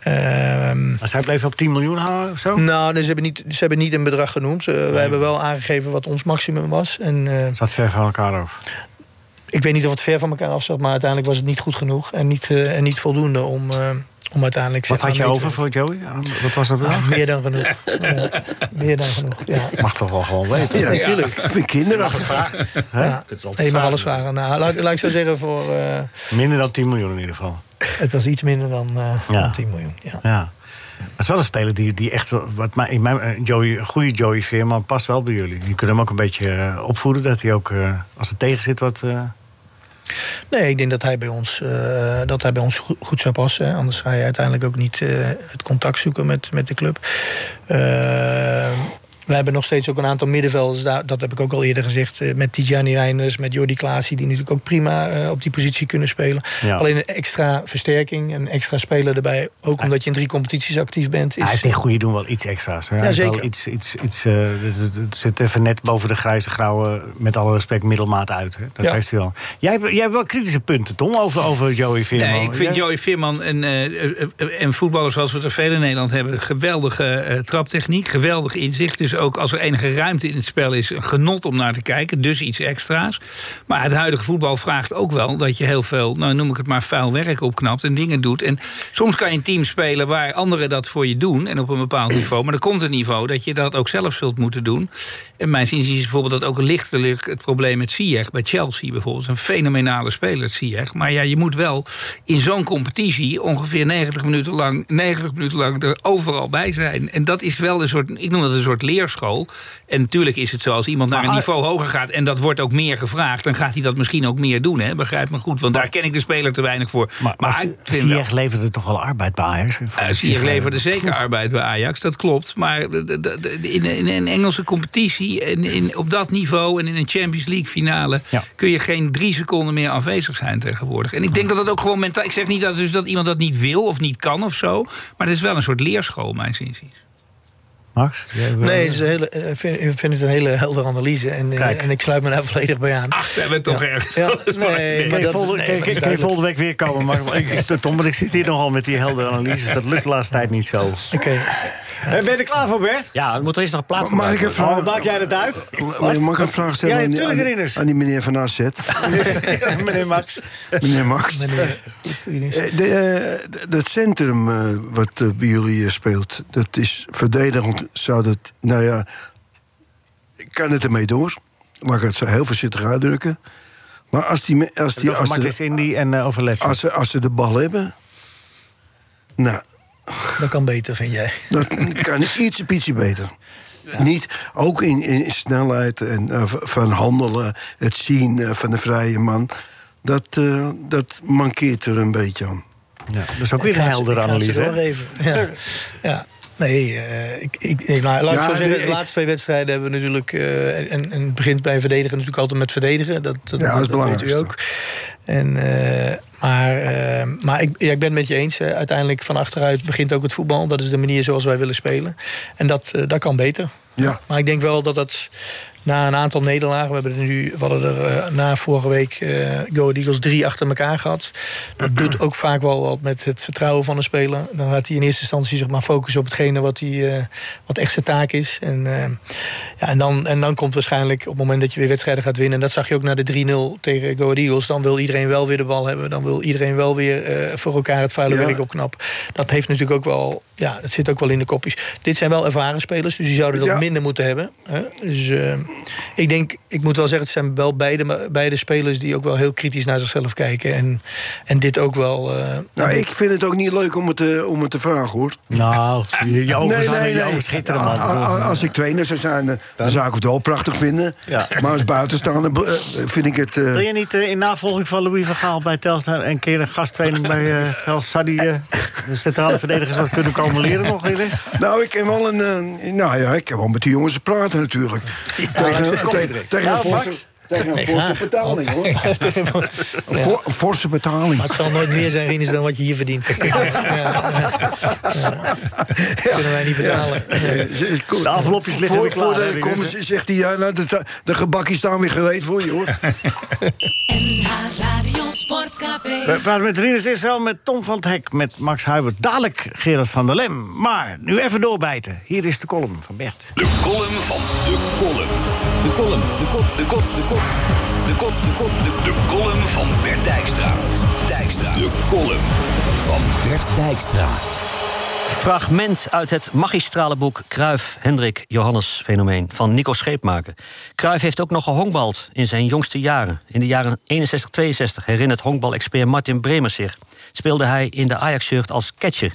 Ehm, Maar zij bleven op 10 miljoen houden of zo? nou, dus ze, hebben niet, ze hebben niet een bedrag genoemd. Uh, wij hebben wel aangegeven wat ons maximum was. En, uh, Zat ver van elkaar af. Ik weet niet of het ver van elkaar af zat, maar uiteindelijk was het niet goed genoeg. En niet, uh, en niet voldoende om, om uiteindelijk... Wat had je over voor Joey? Wat was dat dan? Ah, meer dan genoeg. meer dan genoeg, ja. Mag toch wel gewoon weten? Ja, natuurlijk. Vind kinderen. vragen. Ja. Je mag alles vragen. Nou, laat, laat ik zo zeggen voor... Uh, minder dan 10 miljoen in ieder geval. Het was iets minder dan, uh, ja. dan 10 miljoen, ja. ja. Dat is wel een speler die, die echt, wat mij, in mijn, Joey, een goede Joey Veerman past wel bij jullie. Die kunnen hem ook een beetje uh, opvoeden, dat hij ook, uh, als het tegen zit, wat... Nee, ik denk dat hij bij ons, uh, dat hij bij ons goed, zou passen. Anders ga je uiteindelijk ook niet uh, het contact zoeken met, met de club. Uh, wij hebben nog steeds ook een aantal middenvelders. Daar, dat heb ik ook al eerder gezegd. eh, met Tijani Reinders, met Jordi Klaasie... die natuurlijk ook prima eh, op die positie kunnen spelen. Ja. Alleen een extra versterking, een extra speler erbij. Ook omdat je in drie competities actief bent. Hij Is, heeft in goede doen wel iets extra's. hoor. Ja, Hij zeker. Iets, iets, iets, eh, het- zit even net boven de grijze grauwe, met alle respect, middelmaat uit. Hè? Dat Ja. heeft hij wel. Jij, hebt- jij hebt wel kritische punten, Tom, over, over Joey Veerman. Nee, ik vind Joey Veerman en, eh, en voetballers zoals we er veel in Nederland hebben... geweldige eh, traptechniek, geweldig inzicht. Dus ook als er enige ruimte in het spel is... een genot om naar te kijken, dus iets extra's. Maar het huidige voetbal vraagt ook wel dat je heel veel... nou noem ik het maar vuil werk opknapt en dingen doet. En soms kan je een team spelen waar anderen dat voor je doen... en op een bepaald niveau. Maar er komt een niveau dat je dat ook zelf zult moeten doen. En mijn zin is bijvoorbeeld dat ook lichtelijk het probleem met Ziyech... bij Chelsea bijvoorbeeld, een fenomenale speler, Ziyech. Maar ja, je moet wel in zo'n competitie ongeveer 90 minuten lang, 90 minuten lang er overal bij zijn. En dat is wel een soort, ik noem dat een soort leerschool. En natuurlijk is het zo, als iemand naar een Maar- niveau hoger gaat en dat wordt ook meer gevraagd, dan gaat hij dat misschien ook meer doen. Hè? Begrijp me goed, want daar ken ik de speler te weinig voor. Maar, maar, wel- Ziyech leverde toch wel arbeid bij Ajax? uh, Ziyech leverde zeker arbeid bij Ajax, dat klopt. Maar in een Engelse competitie, en in, op dat niveau en in een Champions League finale... Ja. kun je geen drie seconden meer afwezig zijn tegenwoordig. En ik denk dat dat ook gewoon mentaal... Ik zeg niet dat, dus dat iemand dat niet wil of niet kan of zo... maar het is wel een soort leerschool, mijn zinziens. Max? jij wil- nee, het is een hele, eh, ik vind, ik vind het een hele heldere analyse. En, eh, Kijk. en ik sluit me daar volledig bij aan. Ach, we hebben toch ergens. Ja, nee, Kun maar je, dat- volgende, je- week weer komen? Maar ik, ik, Tom, want ik zit hier nogal met die heldere analyses. Dat lukt de laatste tijd niet zo. Oké. Eh, Ben je er klaar voor, Bert? Ja, er moet er eerst nog een plaat Mag ik worden. even Oh, maak jij dat uit? Mag mag ik een vraag stellen Ja, aan, die- tuurlijk, aan, Rinus. aan die meneer van AZ? Meneer Max. meneer Max. Eh, de, eh, dat centrum eh, wat eh, bij jullie eh, speelt, dat is verdedigend. Zou dat, nou ja, kan het ermee door? Laat ik het zo heel voorzichtig uitdrukken. Maar als, die, als, die, als, Indy en uh, als, ze, als ze de bal hebben, nou, Dat kan beter, vind jij. dat kan iets, ietsje beter. Niet, ook in, in snelheid en eh, v- van handelen, het zien eh, van de vrije man. Dat, eh, dat mankeert er een beetje aan. Ja, dat is ook weer een heldere ik ga het analyse. ze hè? doorgeven. Ja. ja. Nee, eh, ik, ik, nou, laat Ja, zo zeggen, de- laatste twee wedstrijden hebben we natuurlijk... eh, en, en het begint bij verdedigen natuurlijk altijd met verdedigen. Dat, dat, Ja, dat is weet u ook. En, eh, maar maar ik, ja, ik ben het met je eens. uiteindelijk van achteruit begint ook het voetbal. Dat is de manier zoals wij willen spelen. En dat, dat kan beter. Ja. Maar ik denk wel dat dat na een aantal nederlagen... we, hebben er nu, we hadden er eh, na vorige week eh Go Eagles drie achter elkaar gehad. Dat doet ook vaak wel wat met het vertrouwen van de speler. Dan gaat hij in eerste instantie zich maar focussen op hetgene wat, hij, eh, wat echt zijn taak is. En, ja, en, dan, en dan komt waarschijnlijk op het moment dat je weer wedstrijden gaat winnen... en dat zag je ook na de 3-0 tegen Go Eagles... dan wil iedereen wel weer de bal hebben. Dan wil iedereen wel weer voor elkaar het vuile Ja. werk opknappen. Dat heeft natuurlijk ook wel... Ja, dat zit ook wel in de kopjes. Dit zijn wel ervaren spelers, dus die zouden dat Ja. minder moeten hebben. Hè? Dus ik denk, ik moet wel zeggen, het zijn wel beide, beide spelers die ook wel heel kritisch naar zichzelf kijken. En, en dit ook wel. eh, Nou, ik vind het ook niet leuk om het te, om het te vragen, hoor. Nou, je, je ogen, Nee, zijn- nee, je nee. ogen schitteren, A- man. a- a- Als ik trainer zou zijn, eh, dan zou ik het wel prachtig vinden. Ja. Maar als buitenstaander eh, vind ik het... eh, Wil je niet in navolging van Louis van Gaal bij Telstar... een keer een gasttraining bij Telstar... die de centrale verdedigers wat kunnen komen leren nog, Ines? Nou, ik heb wel een. nou ja, ik heb wel met die jongens praten natuurlijk. Tegen tegen, tegen forse, tegen een forse betaling hoor. Een forse betaling. maar het zal nooit meer zijn, Rinus, dan wat je hier verdient. Ja, ja, ja. Kunnen wij niet betalen. De envelopjes liggen voor, klaar, voor de komst zegt hij, ja, nou, de, de gebakjes staan weer gereed voor je hoor. NH Radio Sportcafé. We praten met Rinus Israël, met Tom van het Hek, met Max Huibert. Dadelijk Gerard van der Lem. Maar nu even doorbijten. Hier is de column van Bert. De column van de column. De column, de kop, de kop, de kop. De kop, de kop, de, de column van Bert Dijkstra. Dijkstra. De column van Bert Dijkstra. Fragment uit het magistrale boek Kruif, Hendrik, Johannes fenomeen van Nico Scheepmaker. Kruif heeft ook nog gehonkbald in zijn jongste jaren. In de jaren 61-62 herinnert honkbalexpert Martin Bremers zich. Speelde hij in de Ajax-jeugd als catcher.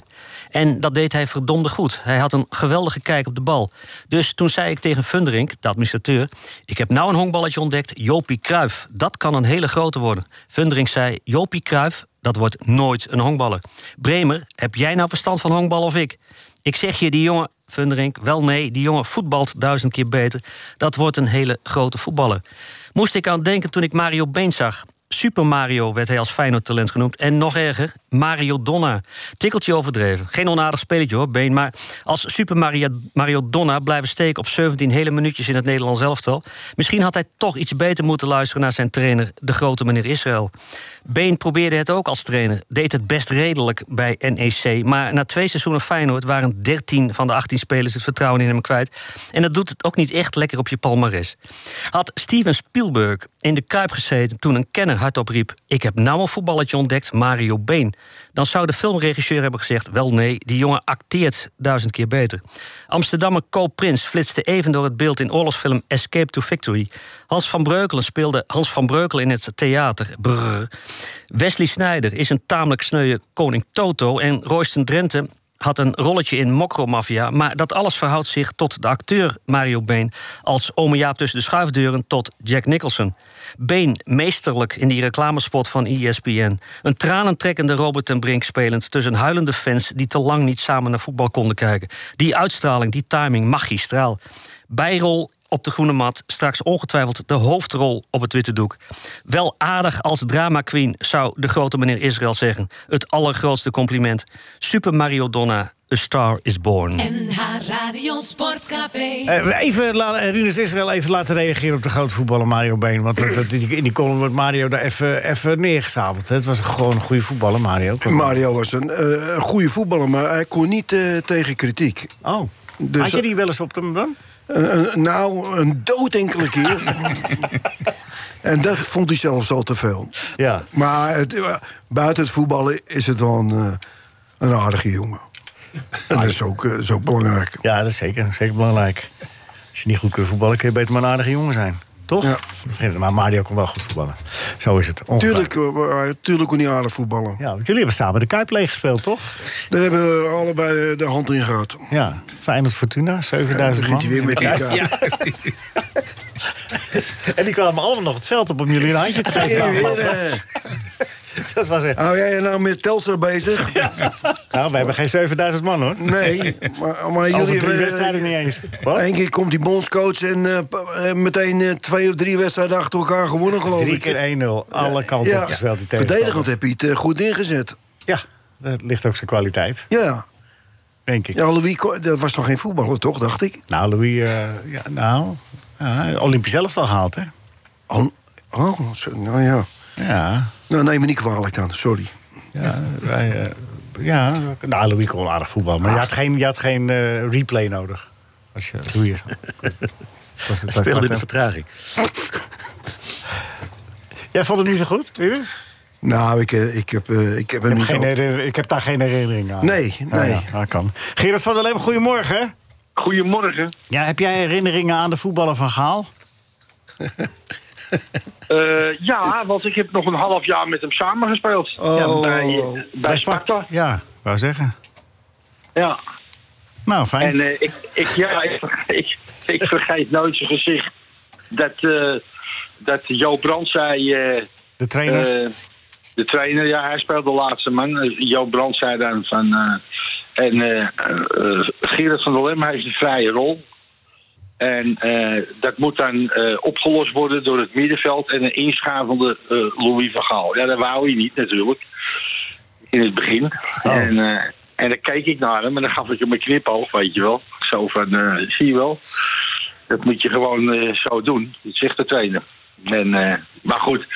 En dat deed hij verdomde goed. Hij had een geweldige kijk op de bal. Dus toen zei ik tegen Funderink, de administrateur... ik heb nou een honkballetje ontdekt, Jopie Kruif. Dat kan een hele grote worden. Funderink zei, Jopie Kruif, dat wordt nooit een honkballer. Bremer, heb jij nou verstand van honkbal of ik? Ik zeg je, die jongen Vunderink. Wel nee, die jongen voetbalt duizend keer beter. Dat wordt een hele grote voetballer. Moest ik aan denken toen ik Mario Been zag. Super Mario werd hij als Feyenoord-talent genoemd. En nog erger, Mario Donna. Tikkeltje overdreven. Geen onaardig spelletje hoor, Been. Maar als Super Mario, Mario Donna blijven steken op 17 hele minuutjes in het Nederlands elftal. Misschien had hij toch iets beter moeten luisteren naar zijn trainer, de grote meneer Israël. Been probeerde het ook als trainer. Deed het best redelijk bij NEC. Maar na twee seizoenen Feyenoord waren 13 van de 18 spelers het vertrouwen in hem kwijt. En dat doet het ook niet echt lekker op je palmares. Had Steven Spielberg in de kuip gezeten toen een kenner hardop riep: Ik heb nou een voetballetje ontdekt, Mario Been. Dan zou de filmregisseur hebben gezegd: Wel nee, die jongen acteert duizend keer beter. Amsterdammer Co Prins flitste even door het beeld in oorlogsfilm Escape to Victory. Hans van Breukelen speelde Hans van Breukelen in het theater. Brrr. Wesley Snijder is een tamelijk sneuwe koning Toto. En Royston Drenthe had een rolletje in Mokromafia. Maar dat alles verhoudt zich tot de acteur Mario Been... als ome Jaap tussen de schuifdeuren tot Jack Nicholson. Been meesterlijk in die reclamespot van ESPN. Een tranentrekkende Robert ten Brink spelend... tussen huilende fans die te lang niet samen naar voetbal konden kijken. Die uitstraling, die timing, magistraal. Bijrol op de groene mat, straks ongetwijfeld de hoofdrol op het witte doek. Wel aardig als drama queen, zou de grote meneer Israël zeggen. Het allergrootste compliment. Super Mario Donna, A Star is Born. NH Radio Sportcafé. Eh, Even eh, Rinus Israël even laten reageren op de grote voetballer Mario Been. Want dat, in die column wordt Mario daar even, even neergezabeld. Het was gewoon een goede voetballer, Mario. Mario was een, eh, een goede voetballer, maar hij kon niet eh, tegen kritiek. Oh, Dus, had je die wel eens op hem dan? Nou, een dood enkele keer. en dat vond hij zelfs al te veel. Ja. Maar het, eh, buiten het voetballen is het wel een, eh, een aardige jongen. En dat is ook, eh, is ook belangrijk. Ja, dat is zeker, zeker belangrijk. Als je niet goed kunt voetballen, kun je beter maar een aardige jongen zijn. Toch? Ja. Maar Mario kon wel goed voetballen. Zo is het. Tuurlijk, eh, eh, tuurlijk kon hij aardig voetballen. Ja, want jullie hebben samen de Kuip leeg gespeeld, toch? Daar hebben we allebei de hand in gehad. Ja, Feyenoord Fortuna, 7000 Dan man. weer met die Ja. En die kwamen allemaal nog het veld op om jullie een handje te geven. Ja, weer, eh, Dat was echt... Hou jij nou met Telstar bezig? Nou, we hebben geen 7000 man, hoor. Nee, maar, maar jullie drie wedstrijden niet eens. Wat? Eén keer komt die bondscoach en eh, eh, meteen eh, twee of drie wedstrijden achter elkaar gewonnen, geloof Drie ik. keer 1-0. Alle kanten Ja, gespeeld. Die verdedigend heb je het goed ingezet. Ja, dat ligt ook zijn kwaliteit, Ja. denk ik. ja, Louis, dat was nog geen voetballer, toch, dacht ik? Nou, Louis, ja, nou, ja, Olympisch zelf al gehaald, hè? Oh, oh nou ja. Ja, Nou, neem me niet kwalijk dan, sorry. ja, wij, eh, ja. Nou, Louis kon aardig voetbal. Maar je had geen, je had geen eh, replay nodig. Als je Louis was- dat was Speelde in de vertraging. Jij vond het niet zo goed, Rinus? Nou, ik, eh, ik, heb, eh, ik heb Ik niet... heb, geen al- herinner- ik heb daar geen herinnering aan. Nee, nee. ja, dat kan. Gerard van der Leem, goedemorgen. Goedemorgen. Ja, heb jij herinneringen aan de voetballer van Gaal? Eh, ja, want ik heb nog een half jaar met hem samengespeeld. Oh. Ja, bij, bij Sparta. Ja, wou zeggen. Ja. Nou, fijn. En eh, ik, ik, ja, ik, ik, ik vergeet nooit zijn gezicht. Dat, eh dat Jo Brand zei... de trainer? de trainer, ja, hij speelde de laatste man. Jo Brand zei dan van... en Gerard van der Lem heeft een vrije rol. En eh, dat moet dan eh, opgelost worden door het middenveld en een inschavende eh, Louis van Gaal. Ja, dat wou hij niet natuurlijk. In het begin. Oh. En, en dan keek ik naar hem en dan gaf ik hem een knipoog, weet je wel. Zo van, zie je wel. Dat moet je gewoon zo doen. Dat zegt de trainer. En, maar goed.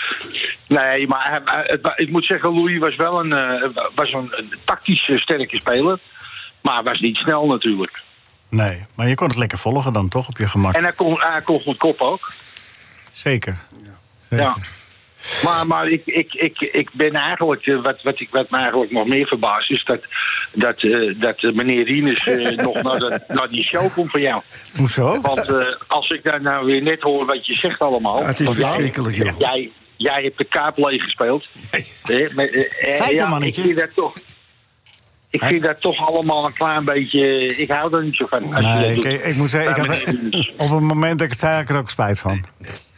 Nee, maar ik moet zeggen, Louis was wel een, was een, een tactisch sterke speler. Maar was niet snel natuurlijk. Nee, maar je kon het lekker volgen dan toch op je gemak. En hij kon, hij kon goed kop ook. Zeker. Zeker. Ja. Maar, maar ik, ik, ik, ik ben eigenlijk, eh, wat, wat, ik, wat me eigenlijk nog meer verbaast, is dat, dat, eh, dat eh, meneer Rinus eh, nog naar, de, naar die show komt van jou. Hoezo? Want eh, als ik daar nou weer net hoor wat je zegt allemaal. Ja, het is verschrikkelijk, joh. Jij, jij hebt de kaap leeg gespeeld. Eh, eh, eh, Feiten, ja, mannetje. Ik vind dat toch. Ik vind dat toch allemaal een klein beetje. Ik hou er niet zo van. Als je Nee, dat ik, doet. ik moet zeggen, ik heb, op het moment dat ik het zei, had ik er ook spijt van.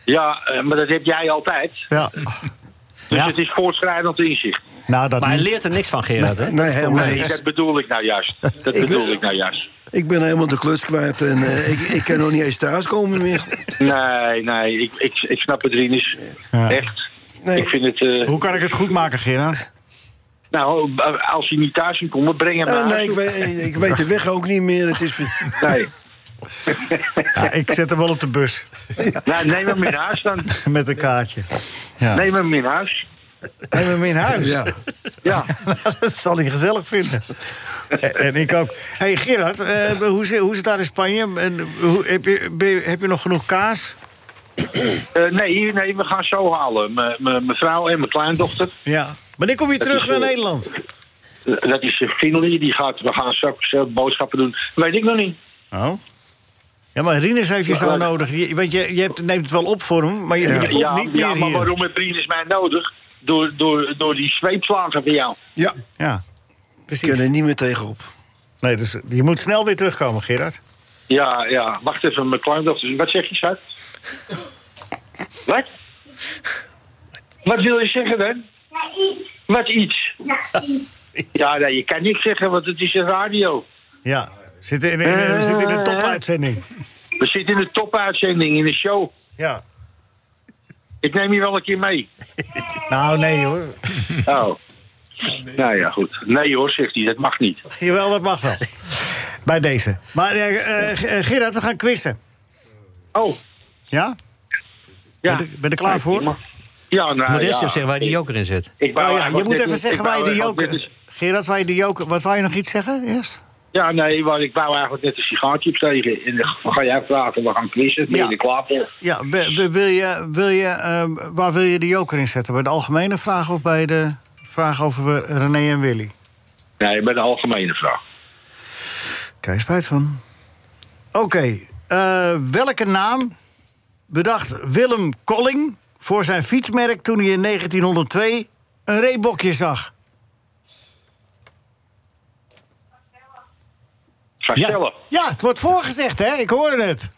Ja, eh, maar dat heb jij altijd. Ja. Dus Ja. het is voortschrijdend inzicht. Nou, dat Maar hij niet. leert er niks van, Gerard, hè? Nee, helemaal Nee, niet. dat bedoel ik nou juist. Dat bedoel ik nou juist. Ik ben helemaal de kluts kwijt en eh, ik, ik kan nog niet eens thuiskomen meer. Nee, nee, ik, ik, ik snap het, Rinus. Ja. Echt. Nee. Ik vind het... eh, Hoe kan ik het goed maken, Gerard? Nou, als je niet thuis kan komen, breng hem Eh, naar nee, ik weet, ik weet de weg ook niet meer. Het is, Nee. Ja, ik zet hem wel op de bus. Nou, neem hem in huis dan. Met een kaartje. Ja. Neem hem in huis. Neem hem in huis. ja. Ja. dat zal hij gezellig vinden. En, ik ook. hey Gerard, eh, hoe, zit- hoe is het daar in Spanje? En, hoe, heb, je, ben je- heb je nog genoeg kaas? Eh, nee, nee, we gaan zo halen. Mijn vrouw en mijn kleindochter. Ja. Wanneer kom je terug is, naar eh, Nederland? Dat is Finley, die gaat, we gaan straks boodschappen doen. Weet ik nog niet. Oh. Ja, maar Rinus heeft je Ja, zo nodig. Je, want je, je hebt, neemt het wel op voor hem, maar je, je komt Ja, niet meer ja maar hier. waarom heeft Rinus mij nodig? Door, door, door die zweepslagen van jou. ja, Ja, ik precies. kan er niet meer tegenop. Nee, dus je moet snel weer terugkomen, Gerard. Ja, ja. Wacht even, mijn kleindochter. Wat zeg je, schat? Wat? Wat wil je zeggen dan? Wat iets? Ja, nee, je kan niks zeggen, want het is een radio. Ja, we zitten in, in- we zitten in de topuitzending. We zitten in de topuitzending, in de show. Ja. Ik neem je wel een keer mee. Nou, nee hoor. Oh. Nou ja, goed. Nee hoor, zegt hij, dat mag niet. Jawel, dat mag wel. Bij deze. Maar eh, eh, Gerard, we gaan quizzen. Oh, Ja? ja. Ben je- ben je er klaar voor? Ja, nou Je moet eerst ja. even zeggen waar je die joker in zit. Ik wou Nou ja, je moet even zeggen waar je de joker... eens- Gerard, waar je de joker... Wat wou je nog iets zeggen eerst? Ja, nee, ik wou eigenlijk net een sigaartje opstegen. En dan ga jij vragen, we gaan quizzen. Ben Ja. je er klaar voor? Ja, be- be- wil je, wil je, ehm, waar wil je de joker in zetten? Bij de algemene vraag of bij de vraag over René en Willy? Nee, bij de algemene vraag. Kijk, spijt van. Oké, eh, welke naam bedacht Willem Colling voor zijn fietsmerk toen hij in 1902 een reebokje zag? Vaststellen. ja, het wordt voorgezegd, hè? Ik hoorde het.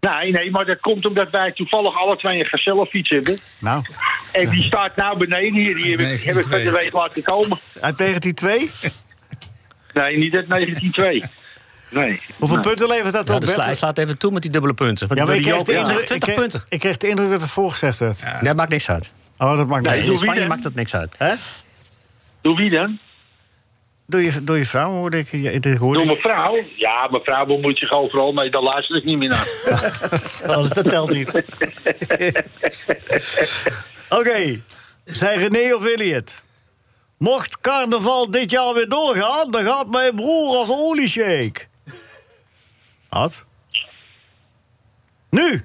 Nee, nee, maar dat komt omdat wij toevallig alle twee een gezellenfiets hebben. Nou, En die staat nou beneden hier. Die heb ik, heb ik van de week laten komen. uit 1902? Nee, niet uit 1902. Nee. Hoeveel Nee. punten levert dat op? dus Bert? hij slaat even toe met die dubbele punten. Want Ja, maar ik kreeg, de indruk, ik, 20 kreeg, punten. ik kreeg de indruk dat het voorgezegd werd. Dat maakt niks uit. Oh, dat maakt In doe uit. wie Spanje maakt dat niks uit. Hè? Door wie dan? Door je, door je vrouw hoorde ik. Ja, hoorde Door mijn vrouw? Ja, mijn vrouw bemoeit zich overal mee. Daar luister ik niet meer naar. Anders dat telt niet. Oké, zijn René of Willy het? Mocht carnaval dit jaar weer doorgaan, dan gaat mijn broer als olieshake. Wat? Nu?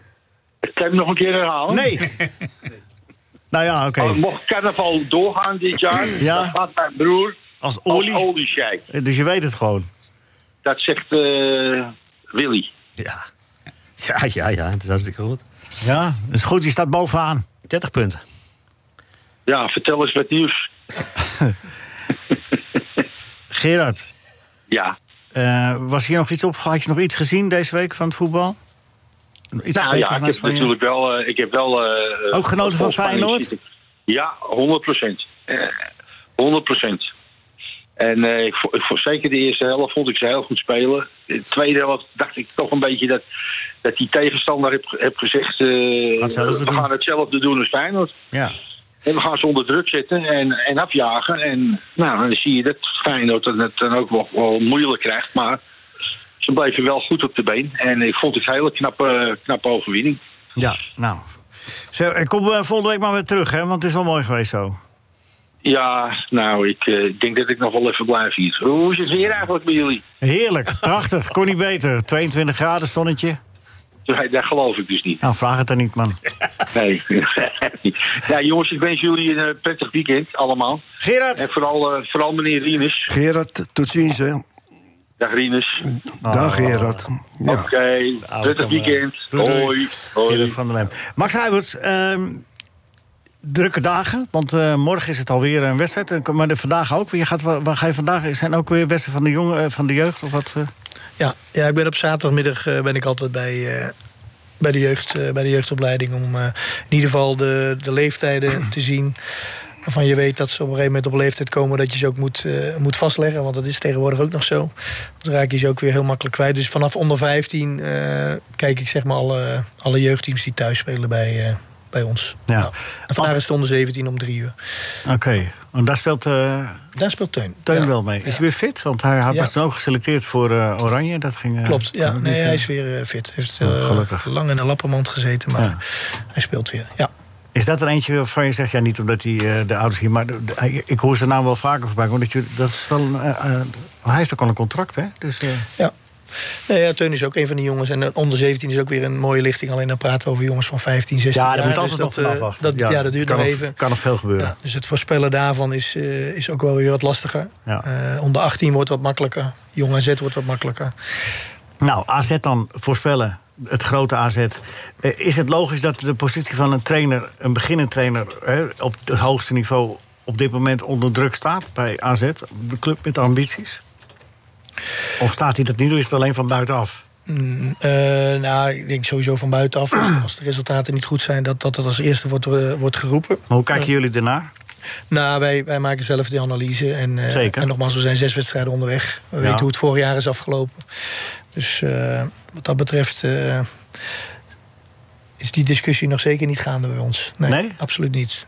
Ik kan hem nog een keer herhalen. Nee. nou ja, oké. Oh, mocht carnaval doorgaan dit jaar, Ja. dan gaat mijn broer Als als olie. Dus je weet het gewoon. Dat zegt eh, Willy. Ja. Ja, ja, ja. Het is hartstikke goed. Ja, dat is goed. Je staat bovenaan. 30 punten. Ja, vertel eens wat nieuws. Gerard, Ja. Eh, was hier nog iets op? Had je nog iets gezien deze week van het voetbal? Iets Nou ja, ik heb natuurlijk wel... eh, ik heb wel eh, Ook genoten van Feyenoord? Ja, 100 procent. 100 procent. En ik, vo- ik vond zeker de eerste helft vond ik ze heel goed spelen. De tweede helft dacht ik toch een beetje dat, dat die tegenstander heb, heb gezegd... we gaan hetzelfde doen als Feyenoord. Ja. En we gaan ze onder druk zetten en, en afjagen. En nou, dan zie je dat Feyenoord het dan ook wel, wel moeilijk krijgt. Maar ze bleven wel goed op de been. En ik vond het een hele knappe, knappe overwinning. Ja, nou. Ik kom eh, volgende week maar weer terug, hè, want het is wel mooi geweest zo. Ja, nou, ik eh, denk dat ik nog wel even blijf hier. Hoe is het weer eigenlijk bij jullie? Heerlijk, prachtig, kon niet beter. 22 graden, zonnetje. Nee, dat geloof ik dus niet. Nou, vraag het dan niet, man. Nee. ja, jongens, ik wens jullie een eh, prettig weekend allemaal. Gerard, En vooral, eh, vooral meneer Rinus. Gerard, tot ziens, hè. Dag Rinus. Dag, Gerard. Ja. Oké, prettig weekend. Doei. Hoi. Hoi. Gerard van der Lem. Max Huiberts, ehm, drukke dagen, want eh, morgen is het alweer een wedstrijd. Maar vandaag ook. Je gaat, waar, ga je vandaag? Zijn ook weer wedstrijden van de, jongen, van de jeugd of wat? eh? Ja, ja, ik ben op zaterdagmiddag eh, ben ik altijd bij, eh, bij, de jeugd, eh, bij de jeugdopleiding om in ieder geval de, de leeftijden te zien. waarvan je weet dat ze op een gegeven moment op leeftijd komen dat je ze ook moet, moet vastleggen. Want dat is tegenwoordig ook nog zo. Dan raak je ze ook weer heel makkelijk kwijt. Dus vanaf onder 15 eh, kijk ik zeg maar alle, alle jeugdteams die thuis spelen bij, bij ons. Ja. Nou, en vandaag is het onder 17 om drie uur. Oké, en daar speelt eh, Daar speelt Teun. Teun Ja. wel mee. Is hij weer fit? Want hij had was ook geselecteerd voor eh, Oranje. Dat ging, eh, Klopt, ja. Nee, hij is weer fit. Heeft Oh, gelukkig. lang in de lappenmand gezeten, maar hij speelt weer. Ja. Is dat er eentje waarvan je zegt, ja, niet omdat hij de ouders hier, maar de- ik hoor zijn naam wel vaker voorbij komen. Dat, je, dat is wel, hij heeft ook al een contract, hè? Dus, Ja. Nee, ja, Teun is ook een van die jongens. En eh, onder 17 is ook weer een mooie lichting. Alleen dan praten we over jongens van 15, 16 ja, jaar. daar moet Dus altijd nog dat, vanaf eh, wachten. Dat, ja, dat duurt nog nog- even. Kan nog veel gebeuren. Ja, dus het voorspellen daarvan is, eh, is ook wel weer wat lastiger. Onder 18 wordt wat makkelijker. Jong AZ wordt wat makkelijker. Nou, AZ dan voorspellen, het grote AZ. Is het logisch dat de positie van een trainer, een beginnend trainer... Hè, op het hoogste niveau op dit moment onder druk staat bij AZ? De club met ambities? Of staat hij dat niet, of is het alleen van buitenaf? Mm, eh, nou, ik denk sowieso van buitenaf. Als, de resultaten niet goed zijn, dat dat het als eerste wordt, eh, wordt geroepen. Maar hoe kijken jullie ernaar? Nou, wij, wij maken zelf die analyse. En, eh, Zeker. en nogmaals, we zijn zes wedstrijden onderweg. We Ja. weten hoe het vorig jaar is afgelopen. Dus eh, wat dat betreft eh, is die discussie nog zeker niet gaande bij ons. Nee, Nee? absoluut niet.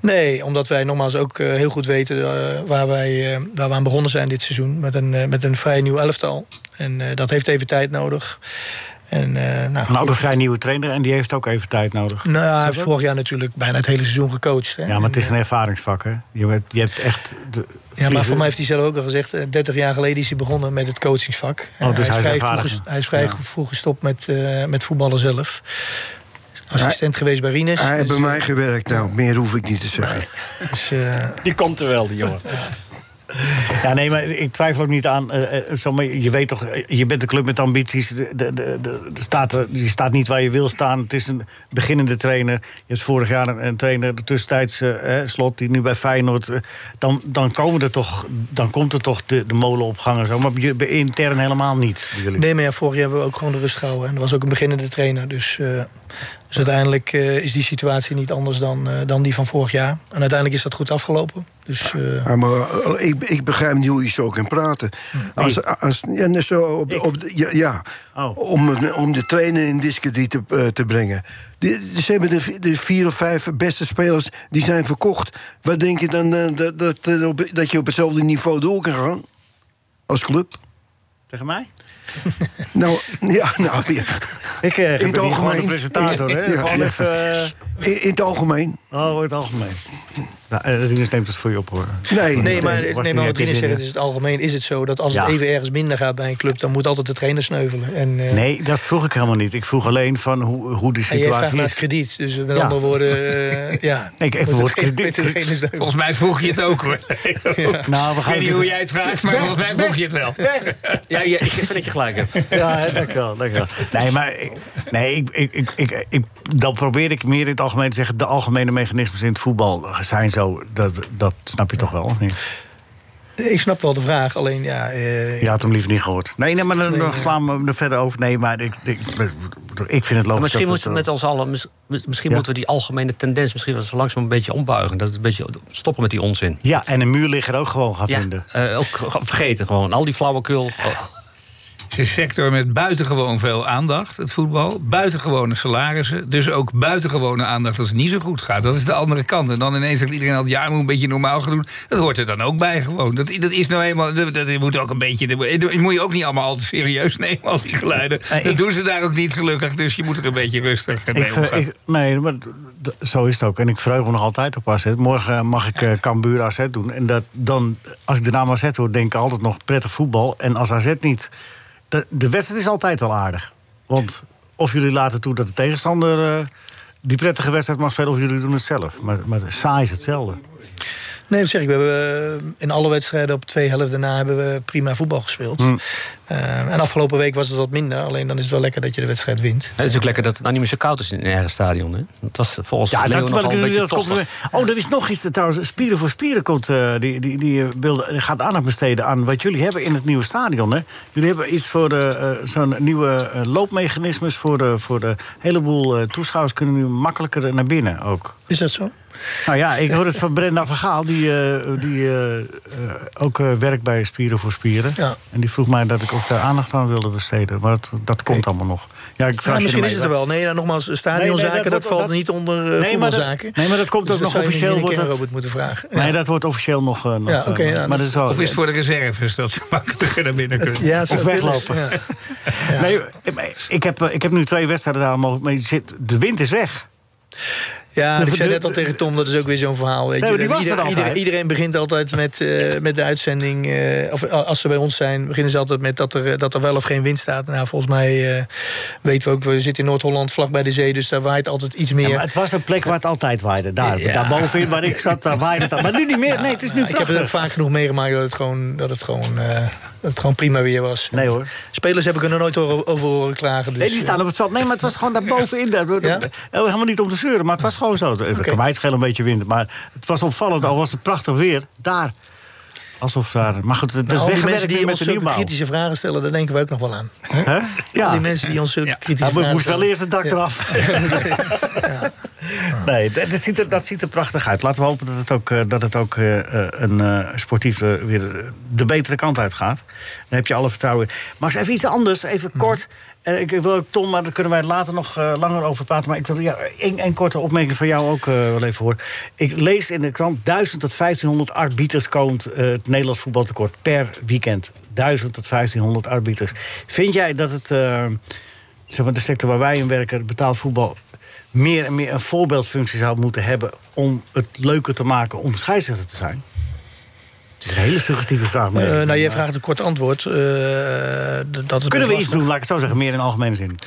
Nee, omdat wij nogmaals ook eh, heel goed weten eh, waar, wij, eh, waar we aan begonnen zijn dit seizoen. Met een, met een vrij nieuw elftal. En dat heeft even tijd nodig. En, eh, nou, Nou, een vrij nieuwe trainer en die heeft ook even tijd nodig. Nou, hij heeft vorig jaar natuurlijk bijna het hele seizoen gecoacht. Hè? Ja, maar het is een ervaringsvak, hè? Je hebt, je hebt echt... De, Ja, maar voor mij heeft hij zelf ook al gezegd... eh, 30 jaar geleden is hij begonnen met het coachingsvak. Oh, dus hij, is hij is vrij vroeg, hij is vrij Ja. vroeg gestopt met, met voetballen zelf. Assistent geweest bij Rines. Hij heeft Dus, bij mij gewerkt, nou, meer hoef ik niet te zeggen. dus, eh, Die komt er wel, die jongen. Ja, nee, maar ik twijfel ook niet aan. eh, eh, zo, maar je weet toch, eh, je bent een club met ambities. De, de, de, staat er, je staat niet waar je wil staan. Het is een beginnende trainer. Je hebt vorig jaar een, een trainer, de tussentijds eh, eh, slot, die nu bij Feyenoord. eh, dan, dan, komen er toch, dan komt er toch de, de molen op gang en zo. Maar je- intern helemaal niet. jullie. nee, maar ja, vorig jaar hebben we ook gewoon de rust gehouden. En dat was ook een beginnende trainer. Dus, eh, dus uiteindelijk eh, is die situatie niet anders dan, eh, dan die van vorig jaar. En uiteindelijk is dat goed afgelopen. Dus, eh, Ja, maar ik, ik begrijp niet hoe je zo kan praten. Als, als, ja, zo op, op, de- ja, ja, Oh. om, om de trainer in discrediet te, te brengen. Die, ze hebben de, de vier of vijf beste spelers die zijn verkocht. Wat denk je dan dat, dat, op- dat je op hetzelfde niveau door kan gaan? Als club? Tegen mij? Nou, ja, nou ja. Ik eh, het ben hier gewoon de algemeen. presentator. Hè? Ja, gewoon ja. even. eh, In, in het algemeen. oh, in het algemeen. Nou, eh, Rinus neemt het voor je op, hoor. Nee, Nee, maar, nee, maar wat Rinus in zegt, is het algemeen is het zo... dat als Ja. het even ergens minder gaat bij een club... dan moet altijd de trainer sneuvelen. En, eh, Nee, dat vroeg ik helemaal niet. Ik vroeg alleen van hoe, hoe de En jij vraagt situatie naar is. het krediet. Dus met Ja. andere woorden, eh, ja. Ik even moet woord krediet. Volgens mij vroeg je het ook hoor. Nou, we Ik gaan weet niet hoe jij het vraagt, maar volgens mij vroeg je het wel. Ja, ja, ik vind dat je gelijk hebt. Ja, hè, dankjewel, dankjewel. Nee, maar ik, nee, ik, ik, ik, ik, ik- dan probeer ik meer in het algemeen te zeggen... de algemene mechanismes in het voetbal zijn zo. Dat, dat snap je toch wel, of niet? Ik snap wel de vraag, alleen ja... eh, Je had hem liever niet gehoord. Nee, nee maar dan, slaan we er verder over. Nee, maar ik, ik, ik vind het logisch. Maar misschien dat moeten we met ons allen, mis- mis- misschien Ja. moeten we die algemene tendens misschien wel zo langzaam een beetje ombuigen. Dat het een beetje stoppen met die onzin. Ja, en een muurligger ook gewoon gaan Ja, vinden. eh, ook ge- vergeten gewoon. Al die flauwekul. Oh, Het is een sector met buitengewoon veel aandacht, het voetbal. Buitengewone salarissen. Dus ook buitengewone aandacht als het niet zo goed gaat. Dat is de andere kant. En dan ineens zegt iedereen al, ja, moet een beetje normaal gaan doen. Dat hoort er dan ook bij gewoon. Dat, dat is nou eenmaal, dat, dat moet ook een beetje... Dat moet je ook niet allemaal al te serieus nemen, al die geluiden. Nee, dat ik- doen ze daar ook niet gelukkig. Dus je moet er een beetje rustig mee Ik, omgaan. ik- nee, maar zo is het ook. En ik verheug me nog altijd op AZ. Morgen mag ik eh Cambuur AZ doen. En dat, dan, als ik de naam AZ hoor, denk ik altijd nog prettig voetbal. En als AZ niet... De, de wedstrijd is altijd wel aardig. Want of jullie laten toe dat de tegenstander... eh, die prettige wedstrijd mag spelen, of jullie doen het zelf. Maar, maar saai is hetzelfde. Nee, dat zeg ik. We hebben eh, in alle wedstrijden op twee helften na hebben we prima voetbal gespeeld. Hm. Eh, en afgelopen week was het wat minder. Alleen dan is het wel lekker dat je de wedstrijd wint. Het is ook lekker dat het nou niet meer zo koud is in een ergens stadion. Hè? Dat was volgens Ja, Leo dat, nogal een beetje dat tochtig. Oh, er is nog iets eh, trouwens. Spieren voor Spieren komt, eh, die, die, die, eh, wilde, die gaat aandacht besteden aan wat jullie hebben in het nieuwe stadion. Hè? Jullie hebben iets voor de, eh, zo'n nieuwe eh, loopmechanismes voor de, voor de heleboel eh, toeschouwers kunnen nu makkelijker naar binnen ook. Is dat zo? Nou ja, ik hoor het van Brenda van Gaal, die, eh, die eh, eh, ook eh, werkt bij Spieren voor Spieren. Ja. En die vroeg mij dat ik ook daar aandacht aan wilde besteden. Maar dat, dat komt allemaal nog. Ja, ik vraag Ja, je misschien ermee. is het er wel. Nee, nou, nogmaals, stadionzaken, Nee, nee, dat dat, valt dat- niet onder uh, Nee, maar nee, maar dat komt ook Dus nog zou je officieel, wordt dat- moeten vragen. Nee, dat wordt officieel nog. eh, nog Ja, eh, ja, maar dat is wel, Of is het voor de reserves dat ze makkelijker naar binnen kunnen? Ja, Of weglopen. Ja. Ja. Nee, ik heb, eh, ik heb nu twee wedstrijden daar mogen. Maar je zit, de wind is weg. Ja, De- ik zei net al tegen Tom, dat is ook weer zo'n verhaal. Weet Nee, je. maar die Dat was er ieder- altijd. iedereen, begint altijd met, eh, met de uitzending. eh, of eh, als ze bij ons zijn, beginnen ze altijd met dat er, dat er wel of geen wind staat. Nou, volgens mij weten we ook, we zitten in Noord-Holland vlak bij de zee, dus daar waait altijd iets meer. Ja, maar het was een plek waar het altijd waaide. Daar, Ja. daar bovenin waar ik zat, daar waaide het al. Maar nu niet meer. Nee, het is nu Nou, ik heb het ook vaak genoeg meegemaakt dat het gewoon, dat het gewoon, dat het gewoon prima weer was. Nee hoor. Spelers heb ik er nog nooit over, horen klagen. Dus, Nee, die staan op het veld. Nee, maar het was gewoon daar bovenin. Daar, Ja? Helemaal niet om te zeuren, maar het was gewoon zo. Het kan mij het schelen een beetje wind. Maar het was opvallend, al was het prachtig weer. Daar. Alsof daar... Maar goed, het is Nou, al die weggewerkt mensen die nu ons zulke kritische vragen stellen, daar denken we ook nog wel aan. Al Ja. die mensen die ons zulke Ja. kritische Ja, vragen moest wel eerst het dak eraf. Nee, dat, dat ziet er, dat ziet er prachtig uit. Laten we hopen dat het ook, eh, dat het ook eh, eh, een eh, sportief eh, weer de betere kant uit gaat. Dan heb je alle vertrouwen. in. Max, even iets anders, even kort. Eh, ik wil ook Tom, maar daar kunnen wij later nog eh, langer over praten. Maar ik wil ja, één, korte opmerking van jou ook eh, wel even horen. Ik lees in de krant 1000 tot 1500 arbiters komt het Nederlands voetbaltekort per weekend. 1000 tot 1500 arbiters. Vind jij dat het, eh, zeg maar, de sector waar wij in werken, betaald voetbal, meer en meer een voorbeeldfunctie zou moeten hebben om het leuker te maken om scheidsrechter te zijn? Is een hele suggestieve vraag. maar- Eh, nou, jij vraagt een kort antwoord. d- dat Kunnen we iets doen, laat ik het zo zeggen, meer in algemene zin?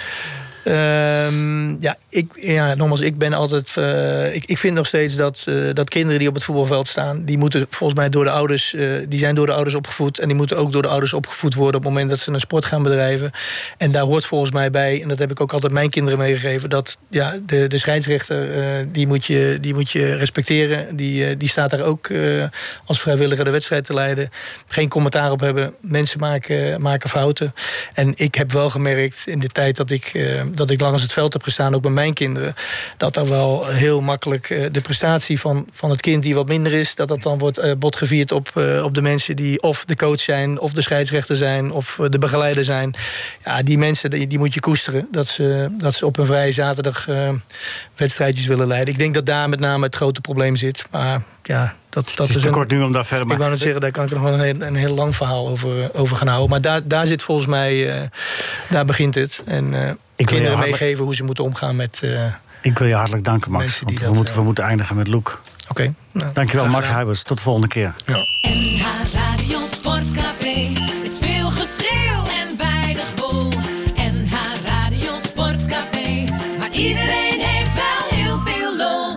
Ehm, ja, ik, ja, nogmaals, ik ben altijd. eh, ik, ik vind nog steeds dat, eh, dat kinderen die op het voetbalveld staan, die moeten volgens mij door de ouders, eh, die zijn door de ouders opgevoed. En die moeten ook door de ouders opgevoed worden op het moment dat ze een sport gaan bedrijven. En daar hoort volgens mij bij, en dat heb ik ook altijd mijn kinderen meegegeven, dat ja, de, de scheidsrechter, die, moet je, die moet je respecteren. Die, die staat daar ook als vrijwilliger de wedstrijd te leiden. Geen commentaar op hebben. Mensen maken, maken fouten. En ik heb wel gemerkt in de tijd dat ik, dat ik langs het veld heb gestaan, ook bij mijn kinderen, dat er wel heel makkelijk eh, de prestatie van, van het kind die wat minder is, dat dat dan wordt eh, botgevierd op, eh, op de mensen die of de coach zijn, of de scheidsrechter zijn, of de begeleider zijn. Ja, die mensen die, die moet je koesteren. Dat ze, dat ze op een vrije zaterdag wedstrijdjes willen leiden. Ik denk dat daar met name het grote probleem zit. Maar ja, dat, dat Het is is te een, kort nu om daar verder... ik Maar wou net zeggen, daar kan ik nog wel een heel, een heel lang verhaal over, eh, over gaan houden. Maar daar, daar zit volgens mij, eh, daar begint het. En eh, je kinderen hartelijk- meegeven hoe ze moeten omgaan met... eh, ik wil je hartelijk danken, Max. Want we, dat, moeten, we moeten eindigen met Loek. Oké. nou, Dankjewel, Max gedaan. Huibers. Tot de volgende keer. NH Radio Sportcafé is veel geschreeuw en weinig wol. NH Radio Sportcafé, maar iedereen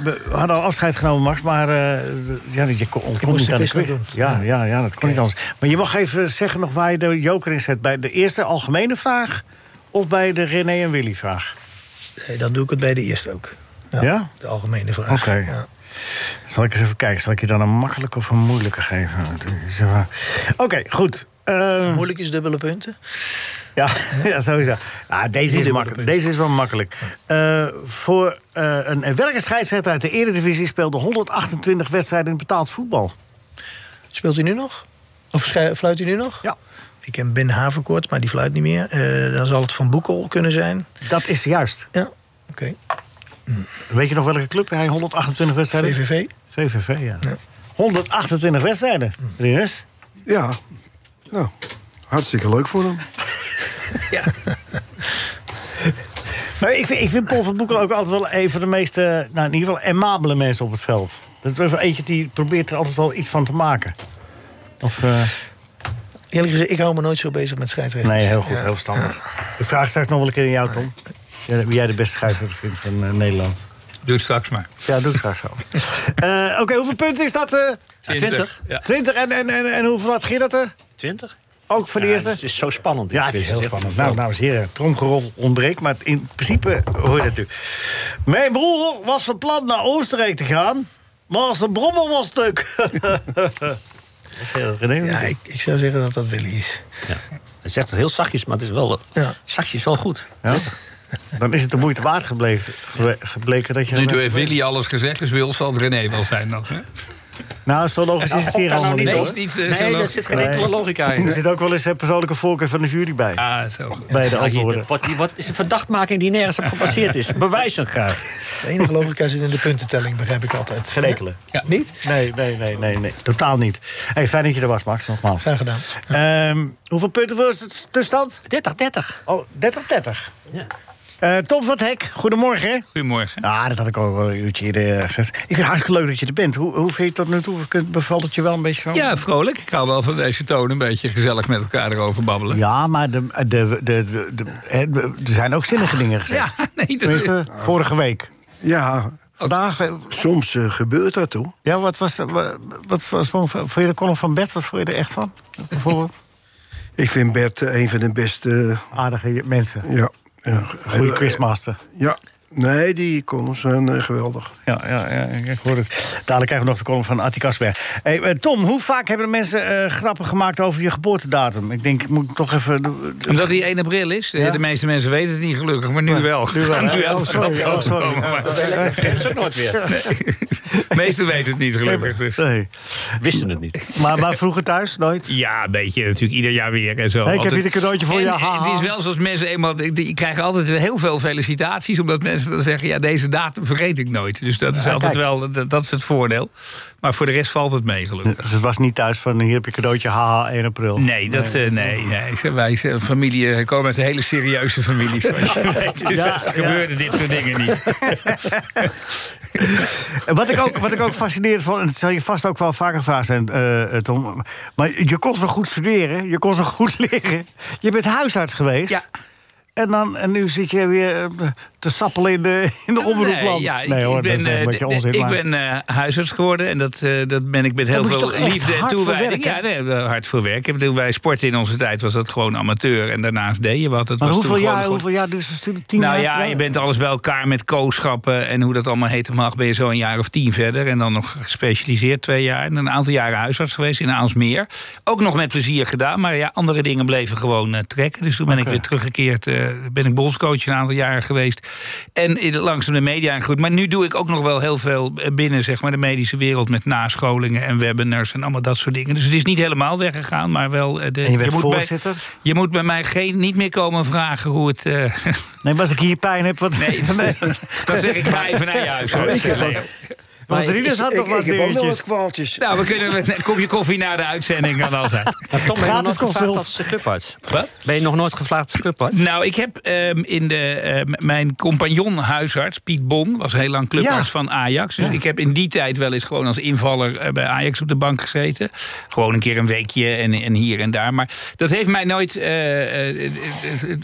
We hadden al afscheid genomen, Max, maar eh, ja, je kon, niet aan de quiz. Ja, ja, ja, dat kon niet anders. Maar je mag even zeggen nog waar je de joker in zet. Bij de eerste algemene vraag of bij de René en Willy vraag? Nee, dan doe ik het bij de eerste ook. Ja? De algemene vraag. Oké. Ja. Zal ik eens even kijken. Zal ik je dan een makkelijke of een moeilijke geven? Oké, goed. Eh, Moeilijk is dubbele punten. Ja, ja sowieso. Ah, deze, is makkelijk. deze is wel makkelijk. Eh, voor eh, een, een welke scheidsrechter uit de Eredivisie speelde 128 wedstrijden in betaald voetbal? Speelt u nu nog? Of fluit u nu nog? Ja. Ik ken Ben Haverkort, maar die fluit niet meer. Eh, dan zal het Van Boekel kunnen zijn. Dat is juist. Ja, oké. Weet je nog welke club hij 128 wedstrijden? VVV. VVV, ja. Ja. 128 wedstrijden. Rinus? Ja, nou, hartstikke leuk voor hem. Maar ik vind, ik vind Paul van Boekel ook altijd wel een van de meest, eh, nou in ieder geval, aimabele mensen op het veld. Dat is wel eentje die probeert er altijd wel iets van te maken. Of, eh, Eerlijk gezegd, ik hou me nooit zo bezig met scheidsrechters. nee, heel goed, Ja. heel verstandig. Ik vraag straks nog wel een keer aan jou, Tom. Ja, Wie jij de beste scheidsrechter vindt van eh, Nederland. Doe het straks maar. Ja, doe ik straks zo. Eh, Oké, hoeveel punten is dat? eh 20. Ja. 20. En, en, en, en hoeveel had Gerard er? 20? Ook voor de Ja, eerste. Het is zo spannend. Ja, het is heel spannend. Nou, dames en heren, tromgeroffel ontbreekt, maar in principe hoor je dat nu. Mijn broer was van plan naar Oostenrijk te gaan, maar zijn brommer was stuk. dat is heel René. Ja, ik, ik zou zeggen dat dat Willy is. Ja. Het zegt het heel zachtjes, maar het is wel, Ja. zachtjes wel goed. Ja? Dan is het de moeite waard gebleven, gebleken dat je... Nu heeft Willy alles gezegd, dus ons zal het René wel zijn nog. Hè? Nou, zo logisch is het hier allemaal niet, nee, hoor. is niet, Nee, er zit geen enkele logica in. Er zit ook wel eens een persoonlijke voorkeur van de jury bij. Ah, zo. Bij de antwoorden. wat, is een verdachtmaking die nergens op gebaseerd is? Bewijs het graag. De enige logica zit in de puntentelling, begrijp ik altijd. Geen enkele. Ja. Niet? Nee, nee, nee, nee, nee. Totaal niet. Hey, fijn dat je er was, Max, nogmaals. Graag gedaan. Ehm, hoeveel punten voor het tussenstand? 30, 30. Oh, 30, 30. Ja. Eh, Tom van het Hek, goedemorgen. Goedemorgen. Ah, dat had ik ook wel een uurtje eerder gezegd. Ik vind het hartstikke leuk dat je er bent. Hoe, hoe vind je het tot nu toe? Bevalt het je wel een beetje van? Ja, vrolijk. Ik hou wel van deze toon. Een beetje gezellig met elkaar erover babbelen. Ja, maar de, de, de, de, er zijn ook zinnige dingen gezegd. Ja, nee, dat is... Vorige week. Ja, Vandaag, eh, soms eh, gebeurt dat, toch? ja, wat was, wat, wat was vond je de column van Bert? Wat vond je er echt van? Bijvoorbeeld? Ik vind Bert eh, een van de beste... Aardige mensen. Ja, ja, Goede quizmaster. Ja, nee, die columns zijn eh, geweldig. Ja, ja, ja, ik hoor het. Dadelijk krijgen we nog de column van Atti Kasberg. Hey, eh, Tom, hoe vaak hebben mensen eh, grappen gemaakt over je geboortedatum? Ik denk, ik moet toch even... Omdat die 1 april is. Ja. De meeste mensen weten het niet gelukkig, maar nu wel. Nu wel? Nu wel. Oh, sorry. Oh, sorry. Maar Dat is ook nooit weer. De meesten weten het niet gelukkig. Dus. Nee. Wisten het niet. Maar, maar vroeger thuis? Nooit? Ja, een beetje natuurlijk ieder jaar weer en zo. Hey, ik heb hier een cadeautje voor En je. haha. Het is wel zoals mensen eenmaal... Die die krijgen altijd heel veel felicitaties... omdat mensen dan zeggen... ja, deze datum vergeet ik nooit. Dus dat is Ja, altijd kijk. wel... Dat, dat is het voordeel. Maar voor de rest valt het mee, gelukkig. Dus het was niet thuis van hier heb je cadeautje, haha, 1 april. Nee, dat, nee. nee, nee. Ze- Wij zijn familie, we komen uit een hele serieuze familie, zoals je weet. Dus Ja, gebeurden dit soort dingen niet. Wat ik, ook, wat ik ook fascinerend vond, en dat zal je vast ook wel vaker gevraagd zijn, eh, eh, Tom. Maar je kon zo goed studeren, je kon zo goed leren. Je bent huisarts geweest. Ja. En, dan, en nu zit je weer eh, te sappelen in de, in de omroepland. Nee, ja, ik, nee hoor, ik ben, dat is een eh, de- ik ben eh, huisarts geworden en dat, eh, dat ben ik met heel veel liefde en toewijding. Ja, nee, hard voor werk. Toen wij sporten in onze tijd was dat gewoon amateur en daarnaast deed je wat. Maar was hoeveel toen jaar, hoeveel jaar duurt zo'n studie? Tien Nou jaar? ja, je bent alles bij elkaar met kooschappen en hoe dat allemaal heet mag. Ben je zo een jaar of tien verder. En dan nog gespecialiseerd twee jaar. En een aantal jaren huisarts geweest in Aalsmeer. Ook nog met plezier gedaan. Maar ja, andere dingen bleven gewoon trekken. Dus toen ben ik weer teruggekeerd. ben ik bondscoach een aantal jaren geweest. En in, langzaam de media ingegroeid. Maar nu doe ik ook nog wel heel veel eh, binnen zeg maar, de medische wereld. Met nascholingen en webinars en allemaal dat soort dingen. Dus het is niet helemaal weggegaan. Maar wel... eh, de, En je bij, voorzitter? je moet bij mij geen, niet meer komen vragen hoe het... eh, Nee, maar als ik hier pijn heb, wat... Nee, dan zeg ik ga even naar je huis. Want Rinus had ik, nog wat ik heb ook nog dingetjes. wat kwaaltjes. Nou, we kunnen met een kopje koffie na de uitzending kan altijd. Maar Tom, ben je nog gevraagd als clubarts? Wat? Ben je nog nooit gevraagd als clubarts? Nou, ik heb ehm, in de, ehm, mijn compagnon huisarts, Piet Bon, was heel lang clubarts Ja. van Ajax. Dus ik heb in die tijd wel eens gewoon als invaller eh, bij Ajax op de bank gezeten. Gewoon een keer een weekje en, en hier en daar. Maar dat heeft mij nooit eh, eh,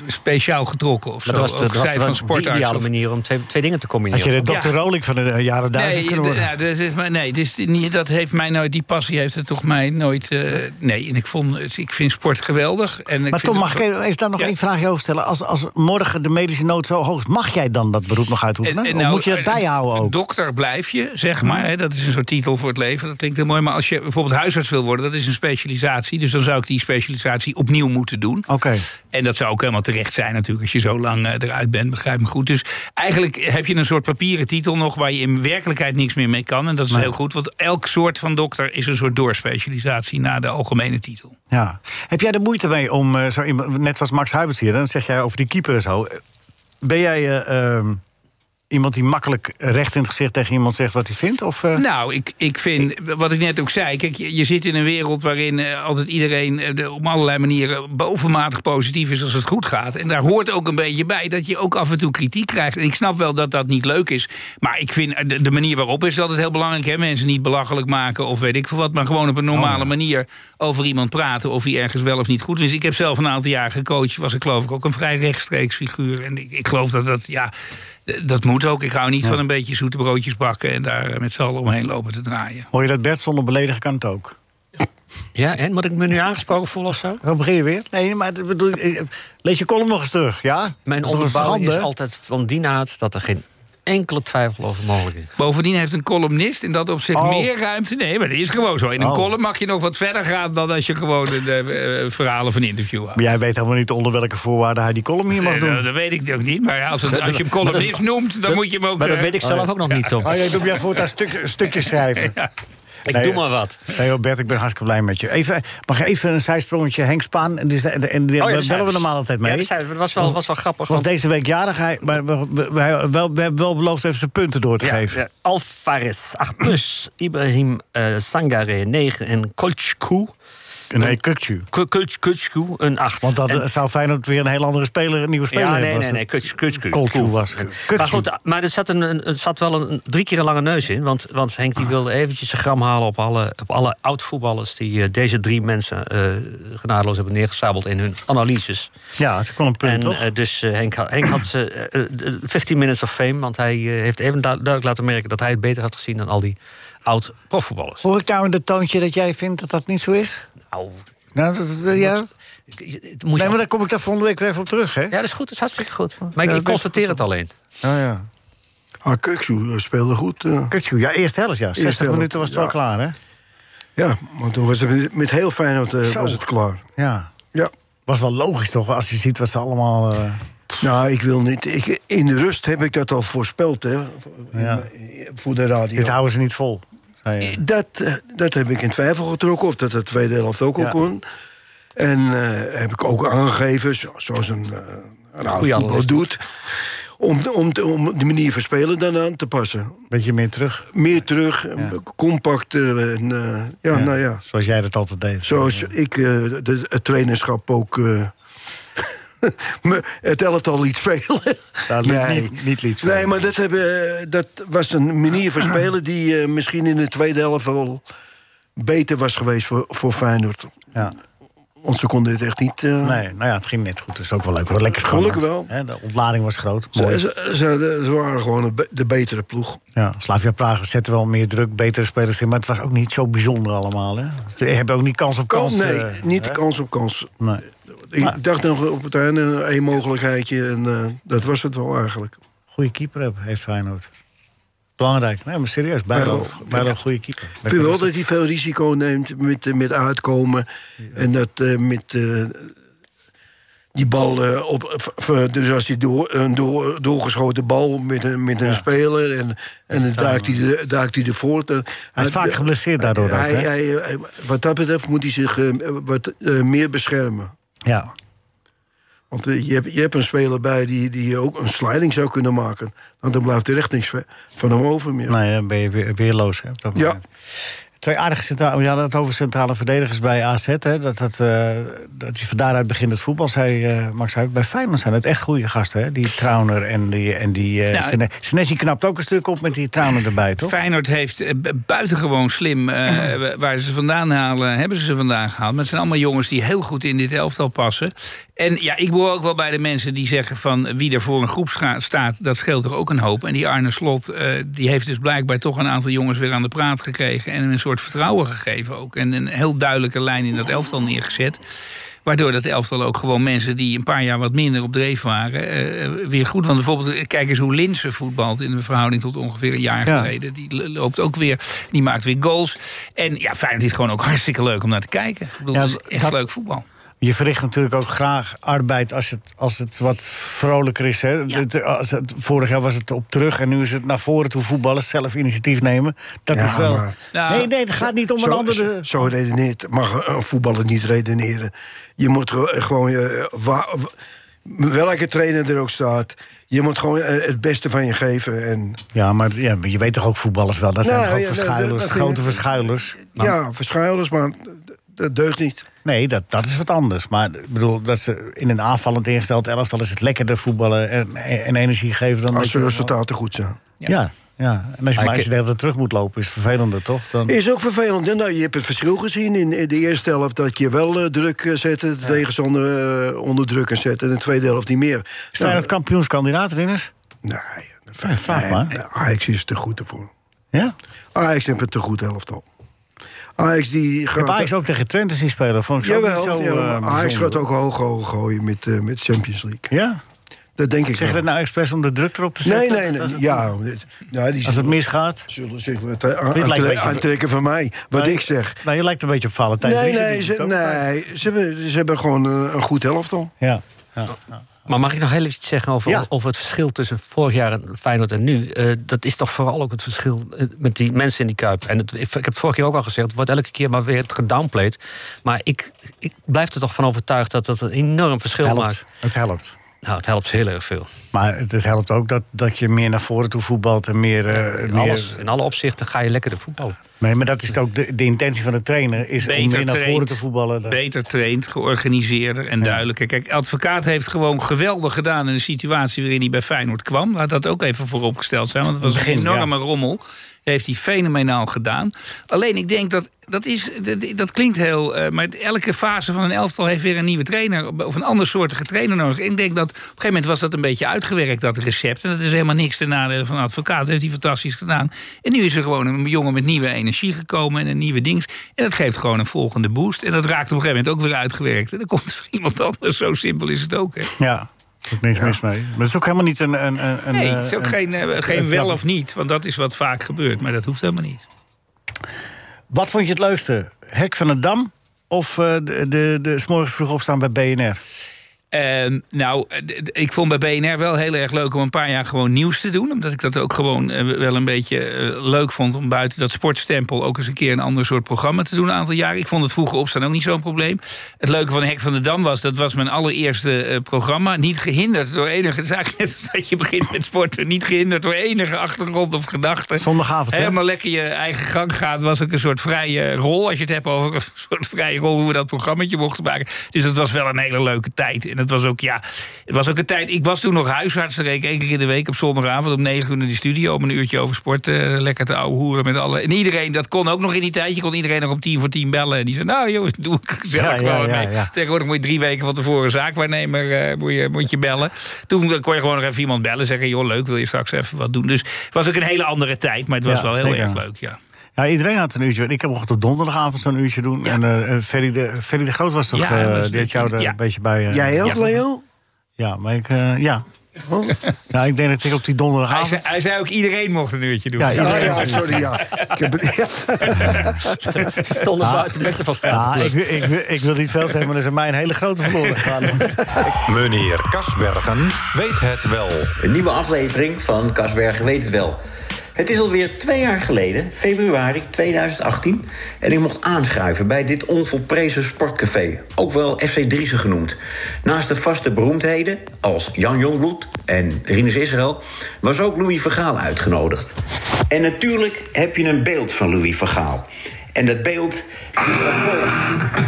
speciaal getrokken of zo. Dat was, de, dat was de, van de sportarts ideale of- manier om twee, twee dingen te Had combineren. je de dokter Ja. Rolik van de jaren duizend Nee, kunnen? Nou, dat is, maar nee het is niet, dat heeft mij nooit, die passie heeft het toch mij nooit. eh, nee, en ik, vond, ik vind sport geweldig. En Maar Tom, het mag ik even, even daar nog Ja. één vraagje over stellen? Als, als morgen de medische nood zo hoog is, mag jij dan dat beroep nog uitoefenen? En- en of nou, moet je dat eh, bijhouden ook? Dokter blijf je, zeg maar. Hè, dat is een soort titel voor het leven. Dat klinkt heel mooi. Maar als je bijvoorbeeld huisarts wil worden, dat is een specialisatie. Dus dan zou ik die specialisatie opnieuw moeten doen. Oké. En dat zou ook helemaal terecht zijn natuurlijk als je zo lang eh, eruit bent, begrijp me goed. Dus eigenlijk heb je een soort papieren titel nog waar je in werkelijkheid niks meer mee kan. En dat is heel goed, want elk soort van dokter is een soort doorspecialisatie naar de algemene titel. Ja. Heb jij er moeite mee om, eh, zo net was Max Huibers hier, dan zeg jij over die keeper en zo. eh, Ben jij eh, ehm, iemand die makkelijk recht in het gezicht tegen iemand zegt wat hij vindt? Of, eh, Nou, ik, ik vind, wat ik net ook zei... Kijk, je, je zit in een wereld waarin eh, altijd iedereen... de- op allerlei manieren bovenmatig positief is als het goed gaat. En daar hoort ook een beetje bij dat je ook af en toe kritiek krijgt. En ik snap wel dat dat niet leuk is. Maar ik vind, de, de manier waarop is altijd heel belangrijk. Hè? Mensen niet belachelijk maken of weet ik veel wat... maar gewoon op een normale manier over iemand praten... of hij ergens wel of niet goed is. Ik heb zelf een aantal jaar gecoacht. Was ik geloof ik ook een vrij rechtstreeks figuur. En ik, ik geloof dat dat... Ja, dat moet ook. Ik hou niet van een beetje zoete broodjes bakken... en daar met z'n allen omheen lopen te draaien. Hoor je dat Bert zonder beledigen kan het ook? Ja, en moet ik me nu aangesproken voelen of zo? Dan begin je weer. Nee, maar bedoel, ik- lees je column nog eens terug, ja? Mijn Dat is altijd van die naad dat er geen enkele twijfel over mogelijk is. Bovendien heeft een columnist in dat opzicht Oh. meer ruimte. Nee, maar dat is gewoon zo. In een Oh. column mag je nog wat verder gaan dan als je gewoon de eh, verhalen van een interview houdt. Maar jij weet helemaal niet onder welke voorwaarden hij die column hier mag Eh, doen. dat, dat weet ik ook niet. Maar als, het- als je hem columnist noemt, dan moet je hem ook... Maar dat eh, weet ik zelf ook nog niet, Tom. Oh, jij doet jij voortaan stuk, stukjes schrijven. Ik Nee, doe maar wat. Nee, Bert, ik ben hartstikke blij met je. Even, mag even een zijsprongetje? Henk Spaan, en die, en die, Oh, ja, bellen we normaal altijd mee. Ja, dat was wel, was wel grappig. was want- deze week jarig, hij, maar we, we, hebben wel beloofd even zijn punten door te Ja, geven. ja. Alvarez 8 plus, Ibrahim eh, Sangare 9 en Kolchku. Nee, Kukcu. Kulchku een 8. Want dat eh, zou Feyenoord weer een heel andere speler, een nieuwe speler ja, hebben. nee, als nee, nee. Kutsch, Kolcu was. Maar Kukcu. goed, maar er zat, een, er zat wel een, drie keer een lange neus in. Want, want Henk die wilde eventjes een gram halen op alle, op alle oud-voetballers... die eh, deze drie mensen eh genadeloos hebben neergesabeld in hun analyses. Ja, het wel een punt, En toch? dus Henk, had- Henk had ze eh, eh, 15 minutes of fame... want hij heeft even du- duidelijk laten merken... dat hij het beter had gezien dan al die oud-profvoetballers. Hoor ik nou in dat toontje dat jij vindt dat dat niet zo is? Nou, Nou, dat, dat- ja. het moet je Nee, maar daar kom ik daar volgende week weer even op terug, hè? Ja, dat is goed. Dat is hartstikke goed. Maar ik, Ja, ik dat constateer het alleen. Oh, ja. Ah, Kuksu speelde goed. eh. Kukcu, ja, eerste helft, ja. 60 helft, minuten was het wel klaar, hè? ja, want toen was het met- heel Feyenoord eh, was het klaar. Ja. Ja. Was wel logisch, toch? Als je ziet wat ze allemaal... eh, Nou, ik wil niet. Ik, in de rust heb ik dat al voorspeld, hè? Ja. Voor de radio. dit houden ze niet vol. je. Dat, eh, dat heb ik in twijfel getrokken, of dat de tweede helft ook al Ja. kon. En eh, heb ik ook aangegeven, zo- zoals een, eh een oud voetbal doet... Om, om, om de manier van spelen dan aan te passen. Beetje meer terug. Meer terug, compacter. En, ja, nou ja. Zoals jij dat altijd deed. Zoals ik de, het trainerschap ook... eh, me het elftal liet spelen. Nou, niet- niet- niet liet spelen. Nee, maar dat, hebben, dat was een manier van spelen... die eh, misschien in de tweede helft wel beter was geweest voor, voor Feyenoord. Ja. Want ze konden het echt niet... eh, Nee, nou ja, het ging net goed. Dat is ook wel leuk. Wat lekker spannend. Gelukkig wel. De ontlading was groot. ze, Mooi. ze, ze- ze waren gewoon de betere ploeg. Ja, Slavia Praag zette wel meer druk, betere spelers in. Maar het was ook niet zo bijzonder allemaal. Hè? Ze hebben ook niet kans op kans. nee, eh, niet hè? kans op kans. Nee. Ik dacht nog op het einde een mogelijkheidje. En eh, dat was het wel eigenlijk. Goede keeper heb- heeft Feyenoord. Belangrijk. Nee, maar serieus. Bijlo een goede keeper. Ik vind wel dat hij veel risico neemt met, eh, met uitkomen. En dat eh, met die bal op. Dus als hij door, een door, doorgeschoten bal met een, met een Ja. speler. En, en dan duikt hij, de, duikt hij ervoor. Hij is vaak geblesseerd daardoor Hij, hè? hij, hij- wat dat betreft moet hij zich wat meer beschermen. Ja. Want eh, je, hebt, je hebt een speler bij die, die ook een sliding zou kunnen maken. Want dan blijft er echt niks van hem over meer. Nee, dan ben je weer, weerloos. Hè, op dat Ja. Twee aardige centrale... Je had het over centrale verdedigers bij AZ. Hè, dat, dat, eh, dat je van daaruit begint het voetbal, zei eh, Max Huip. Bij Feyenoord zijn het echt goede gasten. Hè? Die Trauner en die... En die eh Nou, Sene- Senesi knapt ook een stuk op met die Trauner erbij, toch? Feyenoord heeft bu- buitengewoon slim, waar ze vandaan halen, hebben ze ze vandaan gehaald. Maar het zijn allemaal jongens die heel goed in dit elftal passen. En ja, ik behoor ook wel bij de mensen die zeggen van wie er voor een groep staat, dat scheelt toch ook een hoop. En die Arne Slot, die heeft dus blijkbaar toch een aantal jongens weer aan de praat gekregen. En soort vertrouwen gegeven ook. En een heel duidelijke lijn in dat elftal neergezet. Waardoor dat elftal ook gewoon mensen die een paar jaar wat minder op dreef waren, eh, weer goed. Want bijvoorbeeld, eh, kijk eens hoe Linse voetbalt in de verhouding tot ongeveer een jaar Ja. geleden. Die lo- loopt ook weer, die maakt weer goals. En ja, Feyenoord is gewoon ook hartstikke leuk om naar te kijken. Ik bedoel, Ja, dat is echt dat- leuk voetbal. Je verricht natuurlijk ook graag arbeid als het, als het wat vrolijker is. Hè? Het- als het, vorig jaar was het op terug en nu is het naar voren toe voetballers zelf initiatief nemen. Dat Ja, is wel. maar- Nou, nee, nee, het gaat niet om een andere. zo, zo redeneert, mag een voetballer niet redeneren. Je moet ge- gewoon, wa- wa- welke trainer er ook staat, je moet gewoon eh, het beste van je geven. En, Ja, maar, ja, maar je weet toch ook voetballers wel. Dat zijn Nou, toch ook ja, dat- verschuilers, dat grote verschuilers. Maar- ja, verschuilers, maar dat deugt niet. Nee, dat, dat is wat anders. Maar ik bedoel, dat ze in een aanvallend ingesteld elftal is het lekkerder voetballen en, en energie geven dan. Als dat de resultaten goed zijn. Ja, ja. En als je, maar als je ik- de hele tijd terug moet lopen, is het vervelender toch? Dan... Is ook vervelend. Nou, je hebt het verschil gezien in de eerste helft dat je wel eh, druk eh, zette, de tegenstander eh, onder druk en zette. En in de tweede helft niet meer. Is Feyenoord kampioenskandidaat, Rinus? Nee, Ja, vraag maar. Ajax is te goed ervoor. Ja? Ajax heeft het te goed elftal. Ajax die gaat... Ajax ook tegen Twente zien spelen. Vond ik Jawel, zo, ja, eh, Ajax gaat ook hoog, hoog gooien met, eh, met Champions League. Ja? Dat denk ik Zeg dat nou expres om de druk erop te zetten? nee, nee. Als het- Ja, dit- ja, die Als het misgaat? zullen zich wat aan- Dit lijkt een aantre- beetje- aantrekken van mij. Wat Nee, ik zeg. Nou, je lijkt een beetje op Valentijn. Nee, nee, ze, nee ze, hebben, ze hebben gewoon een, een goed elftal. Ja. ja. Maar mag ik nog heel even iets zeggen over, Ja. over het verschil tussen vorig jaar en Feyenoord en nu? Eh, dat is toch vooral ook het verschil eh, met die mensen in die Kuip. En het, ik heb het vorige keer ook al gezegd, het wordt elke keer maar weer gedownplayed. Maar ik, ik blijf er toch van overtuigd dat dat een enorm verschil Helpt. maakt. Het helpt. Nou, het helpt heel erg veel. Maar het, helpt ook dat, dat je meer naar voren toe voetbalt en meer... eh, In, meer alles, in alle opzichten ga je lekker de voetballen. nee, maar dat is ook de, de intentie van de trainer. Is om meer naar voren te voetballen. dan- Beter traint, georganiseerder en duidelijker. Kijk, advocaat heeft gewoon geweldig gedaan in de situatie waarin hij bij Feyenoord kwam. Laat dat ook even vooropgesteld zijn, want het was een Begin, enorme ja. rommel. Heeft hij fenomenaal gedaan. Alleen ik denk dat, dat, is, dat, dat klinkt heel... eh, maar elke fase van een elftal heeft weer een nieuwe trainer... of een andersoortige trainer nodig. En ik denk dat op een gegeven moment was dat een beetje uitgewerkt, dat recept. En dat is helemaal niks ten nadele van de advocaat. Dat heeft hij fantastisch gedaan. En nu is er gewoon een jongen met nieuwe energie gekomen en een nieuwe dings. En dat geeft gewoon een volgende boost. En dat raakt op een gegeven moment ook weer uitgewerkt. En dan komt er iemand anders. Zo simpel is het ook. Hè. Ja, er is niks mis mee. Maar het is ook helemaal niet een... een, een Nee, eh, het is ook een- geen, eh, geen een wel of niet. Want dat is wat vaak gebeurt. Maar dat hoeft helemaal niet. Wat vond je het leukste? Hek van de Dam of eh, de, de, de 's morgens vroeg opstaan bij BNR? Ehm, nou, ik vond bij BNR wel heel erg leuk om een paar jaar gewoon nieuws te doen. Omdat ik dat ook gewoon eh, wel een beetje eh, leuk vond om buiten dat sportstempel ook eens een keer een ander soort programma te doen een aantal jaren. Ik vond het vroeger opstaan ook niet zo'n probleem. Het leuke van Hek van de Dam was, dat was mijn allereerste eh, programma. Niet gehinderd door enige, eigenlijk net als dat je begint met sporten. Niet gehinderd door enige achtergrond of gedachte. Zondagavond, hè? Helemaal lekker je eigen gang gaat. was ook een soort vrije rol. Als je het hebt over een soort vrije rol, hoe we dat programmaatje mochten maken. Dus dat was wel een hele leuke tijd. En het was ook, ja, het was ook een tijd. Ik was toen nog huisarts. Ik één keer in de week op zondagavond om negen uur in de studio. Om een uurtje over sport eh, lekker te ouwe hoeren met alle. En iedereen, dat kon ook nog in die tijd. Je kon iedereen nog om tien voor tien bellen. En die zei, nou jongens, doe ik gezellig Ja, mee. ja. Tegenwoordig moet je drie weken van tevoren zaakwaarnemer eh, moet, je, moet je bellen. Toen kon je gewoon nog even iemand bellen. Zeggen, joh, leuk, wil je straks even wat doen. Dus het was ook een hele andere tijd. Maar het was wel heel zeker. erg leuk, ja. Ja, iedereen had een uurtje. Ik heb mocht op donderdagavond zo'n uurtje doen. En eh, Ferry, de, Ferry de Groot was toch... Ja, eh, was- jou er ja. een beetje bij... eh, Jij ook, ja. Leo? Ja, maar ik... eh, ja. ja, ik denk dat ik op die Hij donderdagavond... zei, hij zei ook, iedereen mocht een uurtje doen. Ja, Ja, iedereen- ja, sorry, ja. Ik heb, het- ja. Ze stonden buiten beste van straat. Ja, ik, wil- ik, ik wil niet veel zeggen, maar er is aan mij een hele grote verloren gegaan. Meneer Kasbergen weet het wel. Een nieuwe aflevering van Kasbergen weet het wel. Het is alweer twee jaar geleden, februari 2018... en ik mocht aanschuiven bij dit onvolprezen sportcafé. Ook wel FC Driessen genoemd. Naast de vaste beroemdheden, als Jan Jongbloed en Rinus Israël... was ook Louis Vergaal uitgenodigd. En natuurlijk heb je een beeld van Louis Vergaal. En dat beeld.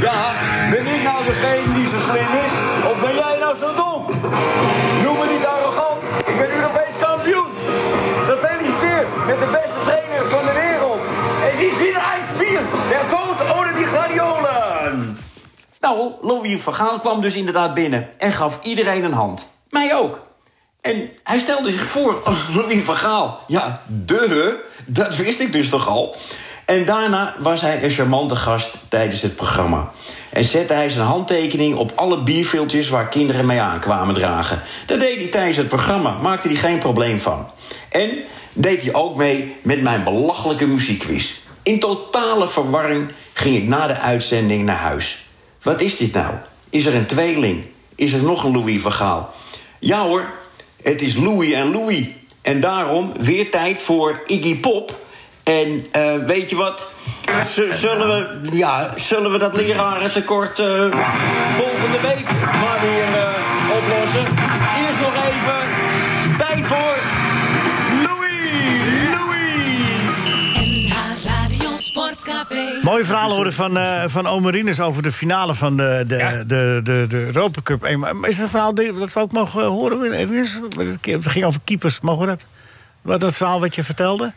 Ja, ben ik nou degene die zo slim is? Of ben jij nou zo dom? Louis van Gaal kwam dus inderdaad binnen en gaf iedereen een hand. Mij ook. En hij stelde zich voor als Louis van Gaal. Ja, de, dat wist ik dus toch al. En daarna was hij een charmante gast tijdens het programma. En zette hij zijn handtekening op alle bierviltjes waar kinderen mee aankwamen dragen. Dat deed hij tijdens het programma, maakte hij geen probleem van. En deed hij ook mee met mijn belachelijke muziekquiz. In totale verwarring ging ik na de uitzending naar huis. Wat is dit nou? Is er een tweeling? Is er nog een Louis van Gaal? Ja hoor, het is Louis en Louis. En daarom weer tijd voor Iggy Pop. En eh, weet je wat? Zullen, we, ja, zullen we dat lerarentekort eh, volgende week maar weer Sportcafé. Mooie verhalen horen van, eh van Omerines over de finale van de, de, Ja. de, de, de Europa Cup. Is dat een verhaal dat we ook mogen horen? Het ging over keepers, mogen we dat? Wat dat verhaal wat je vertelde?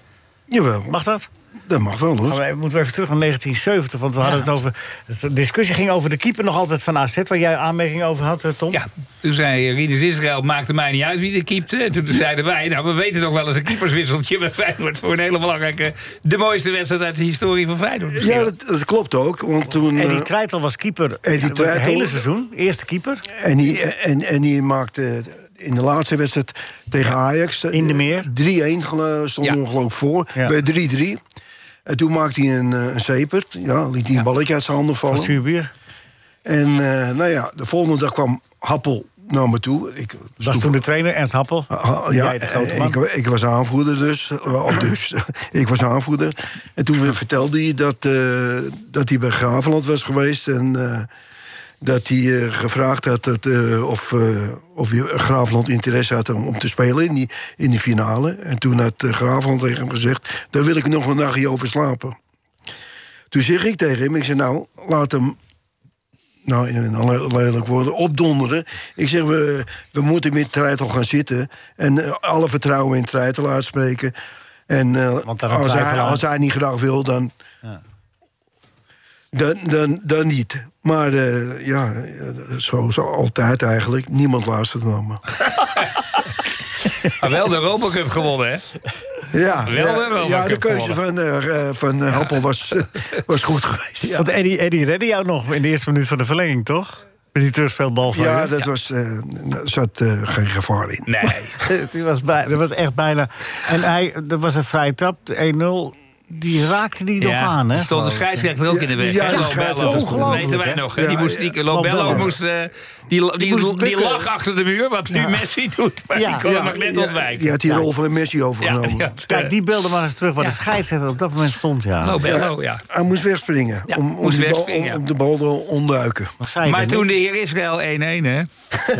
Jawel. Mag dat? Dat mag wel, hoor. We, moeten we even terug naar 1970, want we hadden het over... De discussie ging over de keeper nog altijd van AZ... waar jij aanmerking over had, eh, Tom. Ja, toen zei Rinus Israël, maakte mij niet uit wie er keepte. En toen zeiden wij, nou, we weten nog wel eens een keeperswisseltje bij Feyenoord... voor een hele belangrijke, de mooiste wedstrijd uit de historie van Feyenoord. misschien Ja, dat, dat klopt ook. Want toen, En die eh, Treitel was keeper Eddie het Treitel- hele seizoen. Eerste keeper. en, die, en, en die maakte in de laatste wedstrijd tegen Ajax... eh, In de meer. 3-1 gelo- stond Ja. hij geloof ik voor. Ja. Bij 3-3. En toen maakte hij een, eh, een zeepert. Ja, liet hij een balletje uit zijn handen Van vallen. Zuurbier. En eh, nou ja, de volgende dag kwam Happel naar me toe. Ik Was toen de trainer, Ernst Happel. Ah, ja, Jij de grote eh, man. ik, ik was aanvoerder dus. Of dus. ik was aanvoerder. En toen vertelde hij dat, eh, dat hij bij Gravenland was geweest. En eh, dat hij eh, gevraagd had dat, eh, of, eh, of hij Gravenland interesse had om, om te spelen in die, in die finale. En toen had Gravenland tegen hem gezegd... daar wil ik nog een nachtje over slapen. Toen zeg ik tegen hem, ik zei nou, laat hem nou, in een le- lelijk woorden, opdonderen. Ik zeg, we, we moeten met Treitel gaan zitten... en alle vertrouwen in Treitel uitspreken. En als, hij, als hij niet graag wil, dan... Dan, dan, dan niet. Maar eh, ja, zo, zo altijd eigenlijk. Niemand luistert naar me. Maar wel de Europa Cup gewonnen, hè? Ja, Wel ja, de Europa ja, de keuze van, eh, eh, van Happel was, was goed geweest. Want Eddie, Eddie redde jou nog in de eerste minuut van de verlenging, toch? Met die terugspeelbal van Ja, dat was, eh, er zat geen gevaar in. Nee. Die was bij, dat was echt bijna... En hij, er was een vrije trap, 1-0. Die raakte die nog aan, hè? Stond de scheidsrechter ook in de weg. Ja, hè, de Lo scheidsrechter Bello. stond- Dat weten wij nog. Die moest, die, ja. Lo Bello Bello. moest... eh, die, die, die, lag achter de muur, wat nu Messi doet. Maar die kon hem nog net ja, ontwijken. Die had die rol van Messi Ja, overgenomen. Kijk, die beelden maar eens terug waar Ja. de scheidsrechter op dat moment stond, ja. Bello, ja. Hij moest wegspringen. Ja, om, om, moest die bal, wegspringen, om ja. de bal te ontduiken. Je Maar toen de heer Israël 1-1, hè?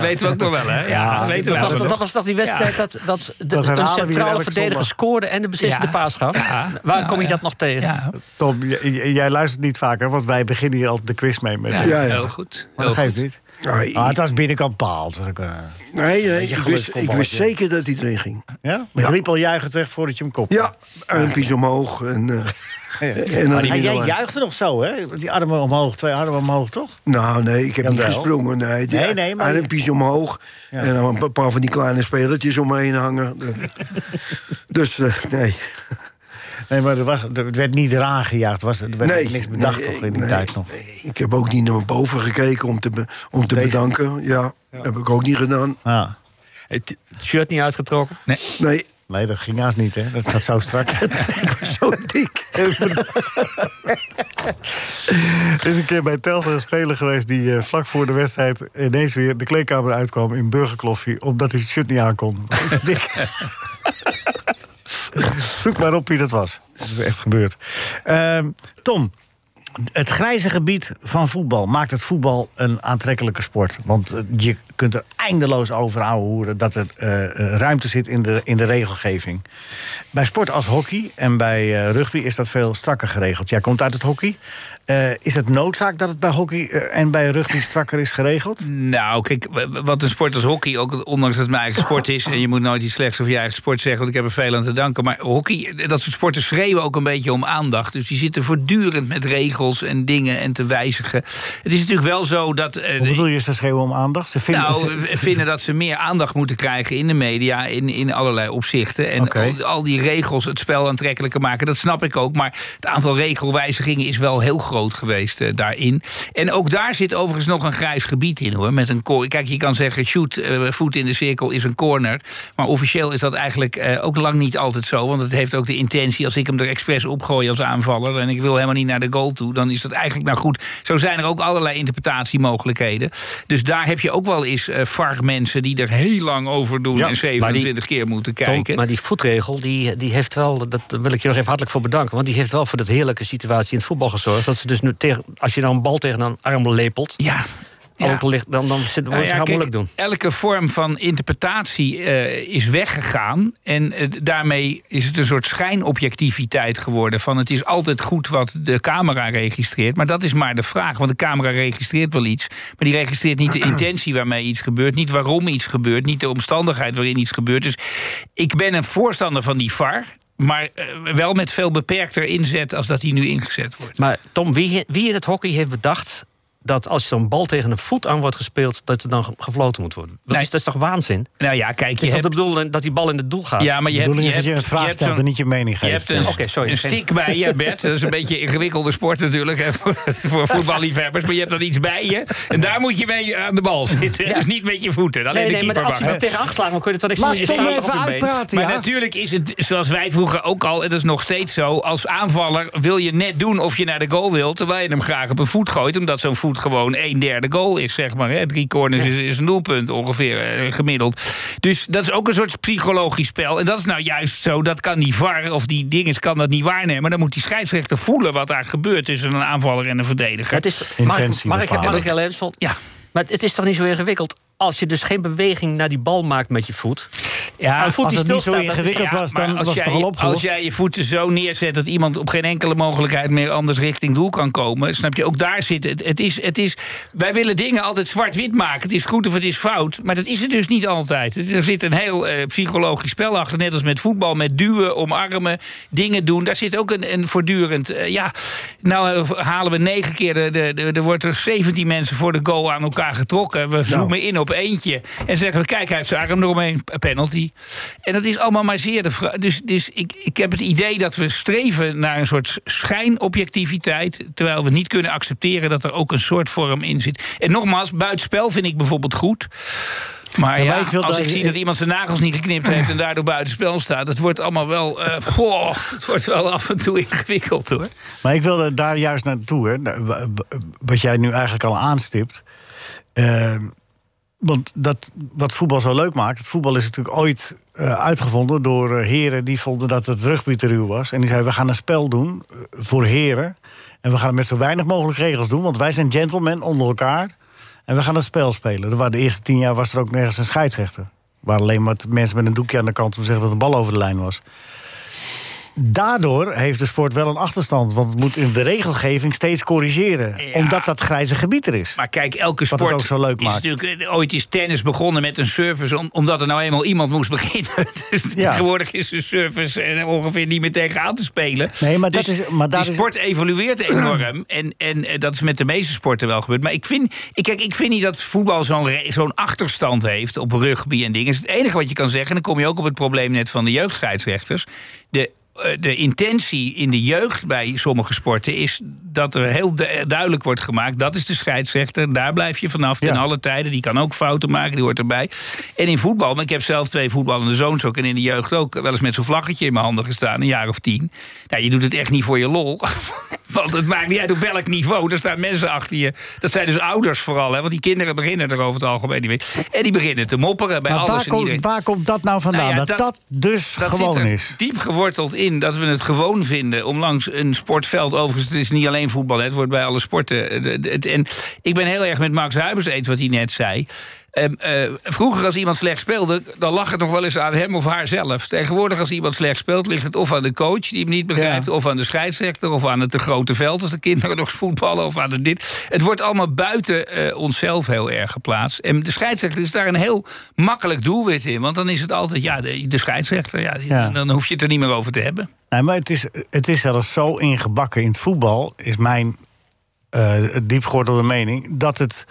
Weten we ook nog wel, hè? Ja, weten we Dat was, wel. dat was toch die wedstrijd dat, dat de, centrale verdediger scoorde en de beslissende paas gaf? Waar kom je dat nog tegen? Ja, Tom, jij luistert niet vaker, want wij beginnen hier altijd de quiz mee. Met ja, heel goed. maar dat goed. geeft niet. Ja, Ah, het was binnenkant paal. Het was ook, eh, nee, nee, ik, wist, ik wist ja. zeker dat hij erin ging. ja? Je Ja. liep al juichend weg voordat je hem kopte. Ja, armpjes omhoog. En, eh, en dan Ah, jij juichte nog zo, hè? Die armen omhoog, twee armen omhoog, toch? Nou, nee, ik heb niet gesprongen. Nee, die Nee, nee, maar- armpjes omhoog. En dan een paar van die kleine spelertjes om me heen hangen. dus, eh, nee. Nee, maar er, was, er werd niet eraan gejaagd. Er, was, er werd nee. niks bedacht nee, toch, in die nee, tijd nog. nee. Ik heb ook niet naar boven gekeken om te, be- om te Deze? bedanken. Ja, heb ik ook niet gedaan. Ah. Het shirt niet uitgetrokken? Nee, Nee, dat ging haast niet, hè? Dat staat zo strak. ik was zo dik. Er is een keer bij Telstra een speler geweest... die eh, vlak voor de wedstrijd ineens weer de kleedkamer uitkwam... in burgerkloffie, omdat hij het shirt niet aankon. Dat is dik. Zoek maar op wie dat was. Dat is echt gebeurd. Ehm, Tom, het grijze gebied van voetbal maakt het voetbal een aantrekkelijke sport. Want eh, je kunt er eindeloos over houden dat er eh, eh, ruimte zit in de, in de regelgeving. Bij sport als hockey en bij rugby is dat veel strakker geregeld. Jij komt uit het hockey. Eh, is het noodzaak dat het bij hockey eh, en bij rugby strakker is geregeld? Nou, kijk, wat een sport als hockey, ook ondanks dat het mijn eigen sport is... en je moet nooit iets slechts over je eigen sport zeggen... want ik heb er veel aan te danken. Maar hockey, dat soort sporten schreeuwen ook een beetje om aandacht. Dus die zitten voortdurend met regels en dingen en te wijzigen. Het is natuurlijk wel zo dat... eh, Hoe bedoel je, ze schreeuwen om aandacht? Ze vinden, nou, ze- vinden dat ze meer aandacht moeten krijgen in de media, in, in allerlei opzichten. En al, al die regels het spel aantrekkelijker maken, dat snap ik ook. Maar het aantal regelwijzigingen is wel heel groot geweest eh, daarin. En ook daar zit overigens nog een grijs gebied in hoor. Met een cor- Kijk, je kan zeggen, shoot, eh, voet in de cirkel is een corner. Maar officieel is dat eigenlijk eh, ook lang niet altijd zo. Want het heeft ook de intentie, als ik hem er expres opgooi als aanvaller. en ik wil helemaal niet naar de goal toe, dan is dat eigenlijk nou goed. Zo zijn er ook allerlei interpretatiemogelijkheden. Dus daar heb je ook wel eens eh VAR-mensen die er heel lang over doen. Ja, en 27 keer moeten Tom, kijken. maar die voetregel, die, die heeft wel, dat wil ik je nog even hartelijk voor bedanken. Want die heeft wel voor dat heerlijke situatie in het voetbal gezorgd. Dat ze dus nu tegen, als je dan een bal tegen een arm lepelt, ja. ligt, dan, dan zit, dan Nou ja, het moeilijk doen. Elke vorm van interpretatie eh, is weggegaan. En eh, daarmee is het een soort schijnobjectiviteit geworden. Van het is altijd goed wat de camera registreert. Maar dat is maar de vraag. Want de camera registreert wel iets. Maar die registreert niet de intentie waarmee iets gebeurt. Niet waarom iets gebeurt. Niet de omstandigheid waarin iets gebeurt. Dus ik ben een voorstander van die VAR. Maar eh, wel met veel beperkter inzet als dat hij nu ingezet wordt. Maar Tom, wie, wie in het hockey heeft bedacht dat als zo'n bal tegen een voet aan wordt gespeeld, dat er dan ge- gefloten moet worden? Dat, Nee. is, dat is toch waanzin? Nou ja, kijk, je is hebt... de bedoeling dat die bal in het doel gaat? Ja, maar je De hebt, bedoeling je is dat je hebt, een vraag hebt stelt en niet je mening Je geeft. hebt een, Oké, sorry. een stick bij je, Bert. Dat is een beetje een ingewikkelde sport natuurlijk hè, voor, voor voetballiefhebbers. Maar je hebt dan iets bij je. En daar moet je mee aan de bal zitten. Ja. Dus niet met je voeten. Alleen Nee, de maar keeper als je mag. er tegen aangeslagen wordt, kun je het dan Tom staan even op je been. uitpraten, Maar ja. natuurlijk is het, zoals wij vroeger ook al, en dat is nog steeds zo... als aanvaller wil je net doen of je naar de goal wilt... terwijl je hem graag op een voet gooit... omdat zo'n voet gewoon een derde goal is, zeg maar. Hè. Drie corners is, is een doelpunt ongeveer eh, gemiddeld. Dus dat is ook een soort psychologisch spel. En dat is nou juist zo, dat kan die VAR of die dinges kan dat niet waarnemen. Dan moet die scheidsrechter voelen wat daar gebeurt... tussen een aanvaller en een verdediger. Het is, Intentie mag ik, mag ik heel even... Sol- Ja. Maar het is toch niet zo ingewikkeld als je dus geen beweging naar die bal maakt met je voet? Ja, als het niet zo is- ingewikkeld Ja, was, dan als was het toch al opgelost? Als jij je voeten zo neerzet dat iemand op geen enkele mogelijkheid meer anders richting doel kan komen, snap je? Ook daar zit het. Het is, het is, wij willen dingen altijd zwart-wit maken. Het is goed of het is fout, maar dat is het dus niet altijd. Er zit een heel eh, psychologisch spel achter, net als met voetbal, met duwen, omarmen, dingen doen. Daar zit ook een, een voortdurend. eh, ja, nou eh, halen we negen keer. De, de, de- er wordt er 17 mensen voor de goal aan elkaar getrokken. We zoomen in op eentje en zeggen we: kijk, hij heeft zijn arm eromheen, penalty. En dat is allemaal maar zeer de vraag. Dus, dus ik, ik heb het idee dat we streven naar een soort schijnobjectiviteit. Terwijl we niet kunnen accepteren dat er ook een soort vorm in zit. En nogmaals, buitenspel vind ik bijvoorbeeld goed. Maar Ja, ik als ik zie dat iemand zijn nagels niet geknipt heeft en daardoor buitenspel staat, het wordt allemaal wel. goh, het wordt wel af en toe ingewikkeld hoor. Maar ik wilde daar juist naartoe, hè, Nou, wa- wa- wat jij nu eigenlijk al aanstipt. Eh, want dat, wat voetbal zo leuk maakt, het voetbal is natuurlijk ooit eh, uitgevonden door eh, heren die vonden dat het rugby te ruw was. En die zeiden: we gaan een spel doen eh, voor heren. En we gaan het met zo weinig mogelijk regels doen, want wij zijn gentlemen onder elkaar. En we gaan het spel spelen. De eerste tien jaar was er ook nergens een scheidsrechter. Er waren alleen maar mensen met een doekje aan de kant om zeggen dat de bal over de lijn was. Daardoor heeft de sport wel een achterstand. Want het moet in de regelgeving steeds corrigeren. Ja. Omdat dat grijze gebied er is. Maar kijk, elke Wat het sport ook zo leuk is maakt. natuurlijk... eh, Ooit is tennis begonnen met een service... Om, omdat er nou eenmaal iemand moest beginnen. Dus Ja. tegenwoordig is de service eh, ongeveer niet meer tegenaan te spelen. Nee, maar dat Dus is- maar daar die is- sport evelueert enorm. En, en eh, dat is met de meeste sporten wel gebeurd. Maar ik vind, ik, kijk, ik vind niet dat voetbal zo'n zo'n achterstand heeft... op rugby en dingen. Het enige wat je kan zeggen... en dan kom je ook op het probleem net van de jeugdscheidsrechters... De, de intentie in de jeugd bij sommige sporten is dat er heel du- duidelijk wordt gemaakt: dat is de scheidsrechter, daar blijf je vanaf ten Ja. alle tijden. Die kan ook fouten maken, die hoort erbij. En in voetbal, maar ik heb zelf twee voetballende zoons ook en in de jeugd ook wel eens met zo'n vlaggetje in mijn handen gestaan, een jaar of tien. Nou, je doet het echt niet voor je lol. Want het maakt niet uit op welk niveau. Er staan mensen achter je. Dat zijn dus ouders vooral. Hè? Want die kinderen beginnen er over het algemeen niet mee. En die beginnen te mopperen bij Maar alles waar, en iedereen. komt, waar komt dat nou vandaan? Nou ja, dat, dat- dat dus Dat gewoon is. diep geworteld in dat we het gewoon vinden om langs een sportveld. Overigens, het is niet alleen voetbal, het wordt bij alle sporten. eh, En ik ben heel erg met Max Huibers eens wat hij net zei. Ehm, eh, vroeger als iemand slecht speelde, dan lag het nog wel eens aan hem of haar zelf. Tegenwoordig als iemand slecht speelt, ligt het of aan de coach die hem niet begrijpt, Ja. of aan de scheidsrechter, of aan het te grote veld als de kinderen nog voetballen, of aan het dit. Het wordt allemaal buiten eh, onszelf heel erg geplaatst. En de scheidsrechter is daar een heel makkelijk doelwit in, want dan is het altijd ja, de, de scheidsrechter. Ja. Dan hoef je het er niet meer over te hebben. Nee, maar het is, het is zelfs zo ingebakken in het voetbal, is mijn eh diepgewortelde mening, dat, het,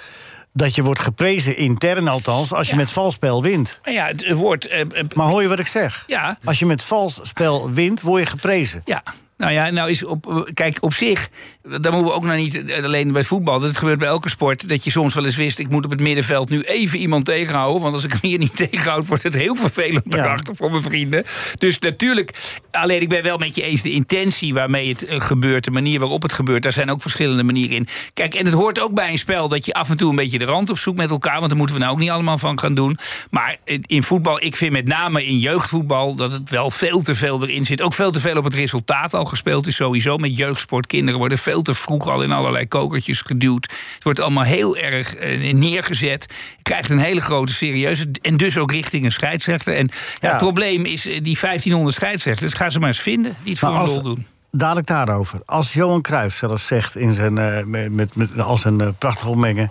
dat je wordt geprezen, intern althans, als je Ja. met vals spel wint. Maar ja, het woord. eh, eh, Maar hoor je wat ik zeg? Ja. Als je met vals spel wint, word je geprezen. Ja. Nou ja, nou is op, kijk, op zich, daar moeten we ook nog niet alleen bij voetbal. Dat gebeurt bij elke sport. Dat je soms wel eens wist, ik moet op het middenveld nu even iemand tegenhouden. Want als ik hem hier niet tegenhoud, wordt het heel vervelend Ja. daarachter voor mijn vrienden. Dus natuurlijk, alleen ik ben wel met je eens de intentie waarmee het eh, gebeurt, de manier waarop het gebeurt, daar zijn ook verschillende manieren in. Kijk, en het hoort ook bij een spel dat je af en toe een beetje de rand opzoekt met elkaar. Want daar moeten we nou ook niet allemaal van gaan doen. Maar in in voetbal, ik vind met name in jeugdvoetbal dat het wel veel te veel erin zit. Ook veel te veel op het resultaat al gespeeld is sowieso met jeugdsport. Kinderen worden veel te vroeg al in allerlei kokertjes geduwd. Het wordt allemaal heel erg eh, neergezet. Je krijgt een hele grote serieuze. En dus ook richting een scheidsrechter. En ja, het probleem is eh, die 1500 scheidsrechters. Ga ze maar eens vinden die het voor een doen. Dadelijk daarover. Als Johan Cruijff zelfs zegt in zijn, eh, met, met, met, als een eh, prachtige.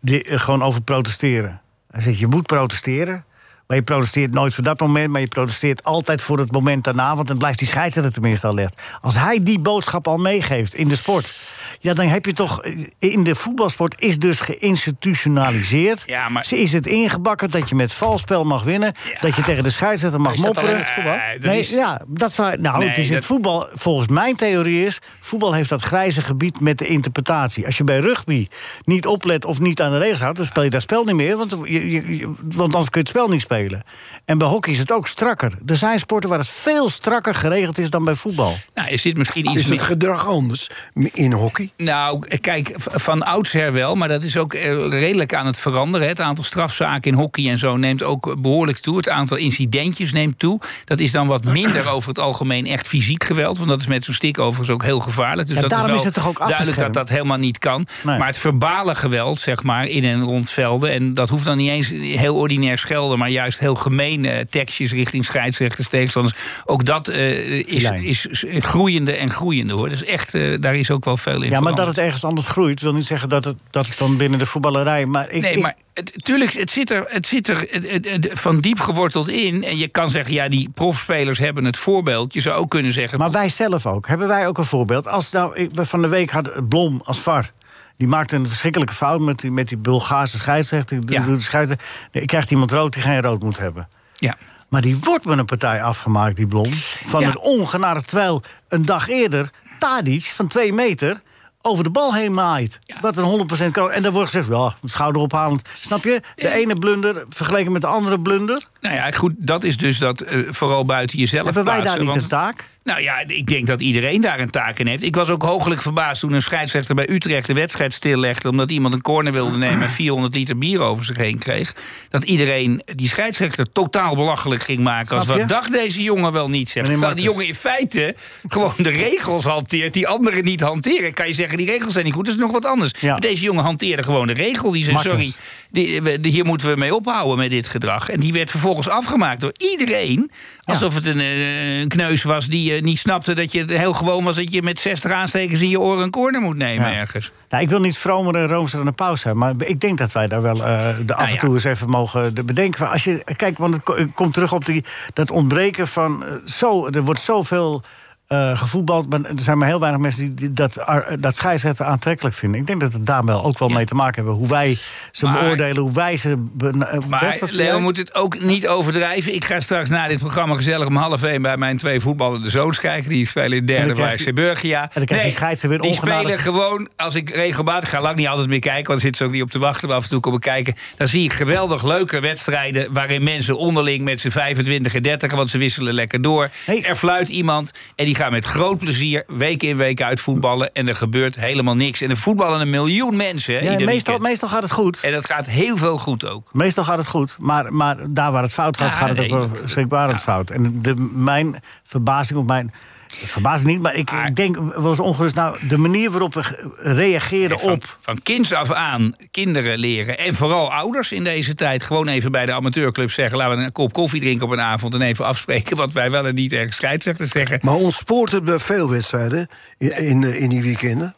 Die, gewoon over protesteren. Hij zegt, je moet protesteren... Maar je protesteert nooit voor dat moment, maar je protesteert altijd voor het moment daarna. Want dan blijft die scheidsrechter tenminste al legd. Als hij die boodschap al meegeeft in de sport. Ja, dan heb je toch. In de voetbalsport is dus geïnstitutionaliseerd. Ja, maar- Ze is het ingebakken dat je met valspel mag winnen. Dat je tegen de scheidsrechter mag mopperen. alleen het voetbal? Eh, dat Nee, is- ja, dat, nou, Nee, het is dat- het voetbal. Volgens mijn theorie is. Voetbal heeft dat grijze gebied met de interpretatie. Als je bij rugby niet oplet of niet aan de regels houdt. dan speel je dat spel niet meer. Want, je, je- je- want anders kun je het spel niet spelen. En bij hockey is het ook strakker. Er zijn sporten waar het veel strakker geregeld is dan bij voetbal. Nou, is dit misschien iets Is het meer... gedrag anders in hockey? Nou, kijk, van oudsher wel, maar dat is ook eh, redelijk aan het veranderen. Het aantal strafzaken in hockey en zo neemt ook behoorlijk toe. Het aantal incidentjes neemt toe. Dat is dan wat minder over het algemeen echt fysiek geweld. Want dat is met zo'n stick overigens ook heel gevaarlijk. Dus Ja, dat daarom is, wel is het toch ook duidelijk dat dat helemaal niet kan. Nee. Maar het verbale geweld, zeg maar, in en rond velden... en dat hoeft dan niet eens heel ordinair schelden... maar juist heel gemene tekstjes richting scheidsrechters, tegenstanders... ook dat eh, is, is groeiende en groeiende, hoor. Dus echt, eh, daar is ook wel veel in Ja, maar dat het ergens anders groeit. wil niet zeggen dat het, dat het dan binnen de voetballerij. Maar ik, Nee, ik- maar het, tuurlijk, het zit er, het zit er het- het- het- van diep geworteld in. En je kan zeggen, ja, die profspelers hebben het voorbeeld. Je zou ook kunnen zeggen... Maar wij zelf ook. Hebben wij ook een voorbeeld? Als nou, ik, van de week had Blom als VAR. Die maakte een verschrikkelijke fout met die, met die Bulgaarse scheidsrechter. Ja. de scheidsrechter. Ik krijgt iemand rood die geen rood moet hebben. ja. Maar die wordt met een partij afgemaakt, die Blom. Van Ja. het ongenade. Terwijl een dag eerder Tadic van twee meter over de bal heen maait. Wat een 100% kan. En dan wordt gezegd, ja, schouderophalend. Snap je? De ene blunder vergeleken met de andere blunder. Nou ja, goed, dat is dus dat eh, vooral buiten jezelf Hebben wij daar niet want een taak? Nou ja, ik denk dat iedereen daar een taak in heeft. Ik was ook hooglijk verbaasd toen een scheidsrechter bij Utrecht de wedstrijd stillegde. omdat iemand een corner wilde nemen en 400 liter bier over zich heen kreeg. Dat iedereen die scheidsrechter totaal belachelijk ging maken. Als wat dacht deze jongen wel niet, zegt. Terwijl die jongen in feite gewoon de regels hanteert die anderen niet hanteren. Kan je zeggen, die regels zijn niet goed, dat is nog wat anders. Ja. Maar deze jongen hanteerde gewoon de regel. Die zei, Martens. sorry, die, hier moeten we mee ophouden met dit gedrag. En die werd vervolgens afgemaakt door iedereen. Alsof het een, eh, een kneus was die eh, niet snapte dat je heel gewoon was... dat je met 60 aanstekers in je oren een corner moet nemen ergens. Nou, ik wil niet vromer en roomser dan een pauze hebben. Maar ik denk dat wij daar wel eh, de af Nou en ja. toe eens even mogen de bedenken. Als je, kijk, want het ko- het komt terug op die, dat ontbreken van... zo, er wordt zoveel eh gevoetbald. Maar er zijn maar heel weinig mensen die, die dat, dat scheidsrechter aantrekkelijk vinden. Ik denk dat het daar wel ook wel mee te maken hebben. Hoe wij ze Maar- beoordelen, hoe wij ze... be- eh, Maar Leo moet het ook niet overdrijven. Ik ga straks na dit programma gezellig om half één... bij mijn twee voetballende zoons kijken. Die spelen in derde bij die- Seburgia. en dan krijgt die scheidsrechter weer die spelen gewoon... Als ik regelmatig ga, lang niet altijd meer kijken... want dan zitten ze ook niet op te wachten, maar af en toe komen kijken... dan zie ik geweldig leuke wedstrijden... waarin mensen onderling met z'n 25 en 30... want ze wisselen lekker door. Hey. Er fluit iemand en die gaat met groot plezier... week in week uit voetballen en er gebeurt helemaal niks. En er voetballen een miljoen mensen hè, Ja, meestal, weekend. meestal gaat het goed. En dat gaat heel veel goed ook. Meestal gaat het goed, maar, maar daar waar het fout gaat, Ja, gaat het nee, ook wel schrikbarend fout. En de, mijn verbazing of mijn. Verbazing niet, maar ik Maar- ik denk wel eens ongerust. Nou, de manier waarop we ge- reageren van, op. van kinds af aan kinderen leren. En vooral ouders in deze tijd. Gewoon even bij de amateurclub zeggen... laten we een kop koffie drinken op een avond... en even afspreken wat wij wel en niet ergens scheidsrechter zeggen. Maar ons sport heeft veel wedstrijden in, in, eh, in die weekenden.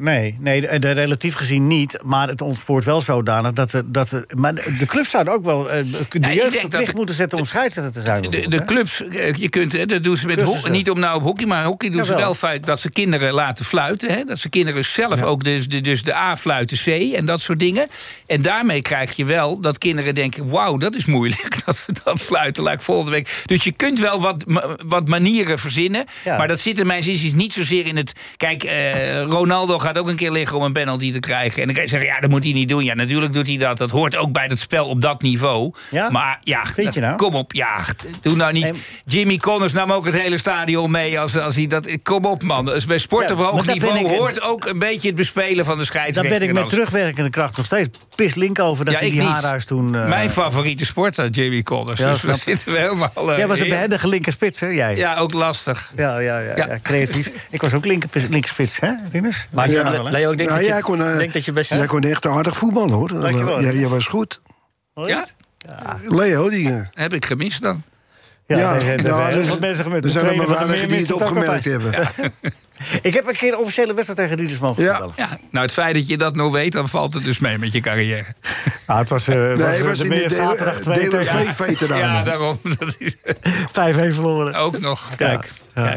Nee, nee de, de relatief gezien niet. Maar het ontspoort wel zodanig dat. er- dat maar de de clubs zouden ook wel eh, de jeugd verplicht de- moeten zetten om scheidsrechter te zijn. De, de clubs, eh, je kunt, hè, dat doen ze met ho- Cursussen. niet om nou op hockey, maar hockey doen ze wel feit dat ze kinderen laten fluiten. Hè? Dat ze kinderen zelf ook dus de, dus de A fluiten C en dat soort dingen. En daarmee krijg je wel dat kinderen denken: wauw, dat is moeilijk dat we dat fluiten. Laat ik volgende week. Dus je kunt wel wat, wat manieren verzinnen. Maar dat zit in mijn zin is niet zozeer in het. Kijk, eh, Ronaldo gaat ook een keer liggen om een penalty te krijgen. En dan kan je zeggen: ja, dat moet hij niet doen. Ja, natuurlijk doet hij dat. Dat hoort ook bij het spel op dat niveau. Ja? Maar ja, Vind dat- je nou? kom op, ja. Doe nou niet. En- Jimmy Connors nam ook het hele stadion mee. Als, als hij dat, kom op, man. Dus bij sport Ja, op hoog dat niveau ik- hoort ook een beetje het bespelen van de Daar scheidsrechter. ben ik met terugwerkende kracht nog steeds pis link over dat Ja, hij ik die niet. haarhuis toen. eh, Mijn favoriete sport, dat Jimmy Connors. Ja, dus we zitten we helemaal... eh, Jij was een behendige linkerspits, hè? Jij? Ja, ook lastig. Ja, ja, ja, Ja. ja, creatief. ik was ook linker, linkerspits, hè, Rinus? Maar Ja. Le- Leo, ik denk, Nou, dat, jij je, kon, eh, denk dat je best... Jij kon echt aardig voetballen, hoor. Dankjewel. Jij, jij was goed. Ja, Leo, die... eh, heb ik gemist dan. Ja, Ja, nee, nee, nee, ja, heel dus- veel mensen met er zijn er maar weinigen die het opgemerkt hebben. Ik heb een keer een officiële wedstrijd tegen Rieders mogen Ja. vertellen. Ja, nou, het feit dat je dat nog weet, dan valt het dus mee met je carrière. Ah, het was, eh was, Nee, eh, het was in de zaterdag 2 tegen. Ja, daarom. Dat is 5-1 verloren. ook nog. Kijk.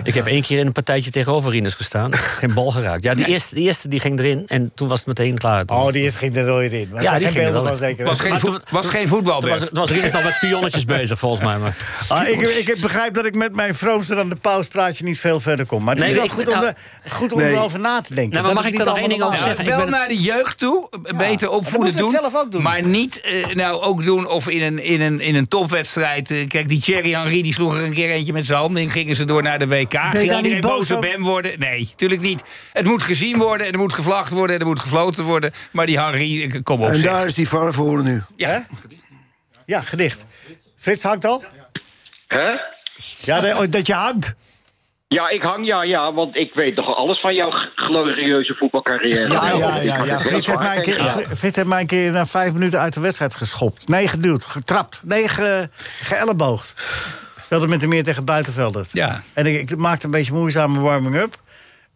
Ik heb één keer in een partijtje tegenover Rinus gestaan. Geen bal geraakt. Ja, die, eerste, die eerste die ging erin en toen was het meteen klaar. Toen Oh, die is ging er nooit in. Ja, die ging er wel zeker. was geen, voet- was geen voetbal, Toen was, was Rinus al met pionnetjes bezig, volgens mij. Maar. Ah, ik, ik begrijp dat ik met mijn vroomster aan de pauspraatje niet veel verder kom. Maar het is wel ik- goed om, nou- goed om Nee. erover na te denken. Nou, maar mag ik daar nog één ding over zeggen? wel naar de jeugd toe, beter opvoeden doen, zelf ook doen. Maar niet eh, nou ook doen of in een, in een, in een topwedstrijd. eh, kijk, die Thierry Henry die sloeg er een keer eentje met zijn handen in. Gingen ze door naar de WK. Ging niet iedereen boos op hem worden? Nee, natuurlijk niet. Het moet gezien worden, en er moet gevlacht worden, en er moet gefloten worden. Maar die eh, kom op En zeg. daar is die VAR voor nu. Ja. Ja, gedicht. Frits hangt al? Hè? Ja, dat- oh, dat je hangt. Ja, ik hang, ja, ja, want ik weet toch alles van jouw glorieuze voetbalcarrière. Ja, ja, ja. Frits, heeft mij een keer, Frits heeft mij een keer na vijf minuten uit de wedstrijd geschopt. Nee, geduwd, getrapt. Nee, ge, geëlleboogd. Speelde met de meer tegen Buitenveldert. Ja. En ik, ik maakte een beetje moeizame warming-up.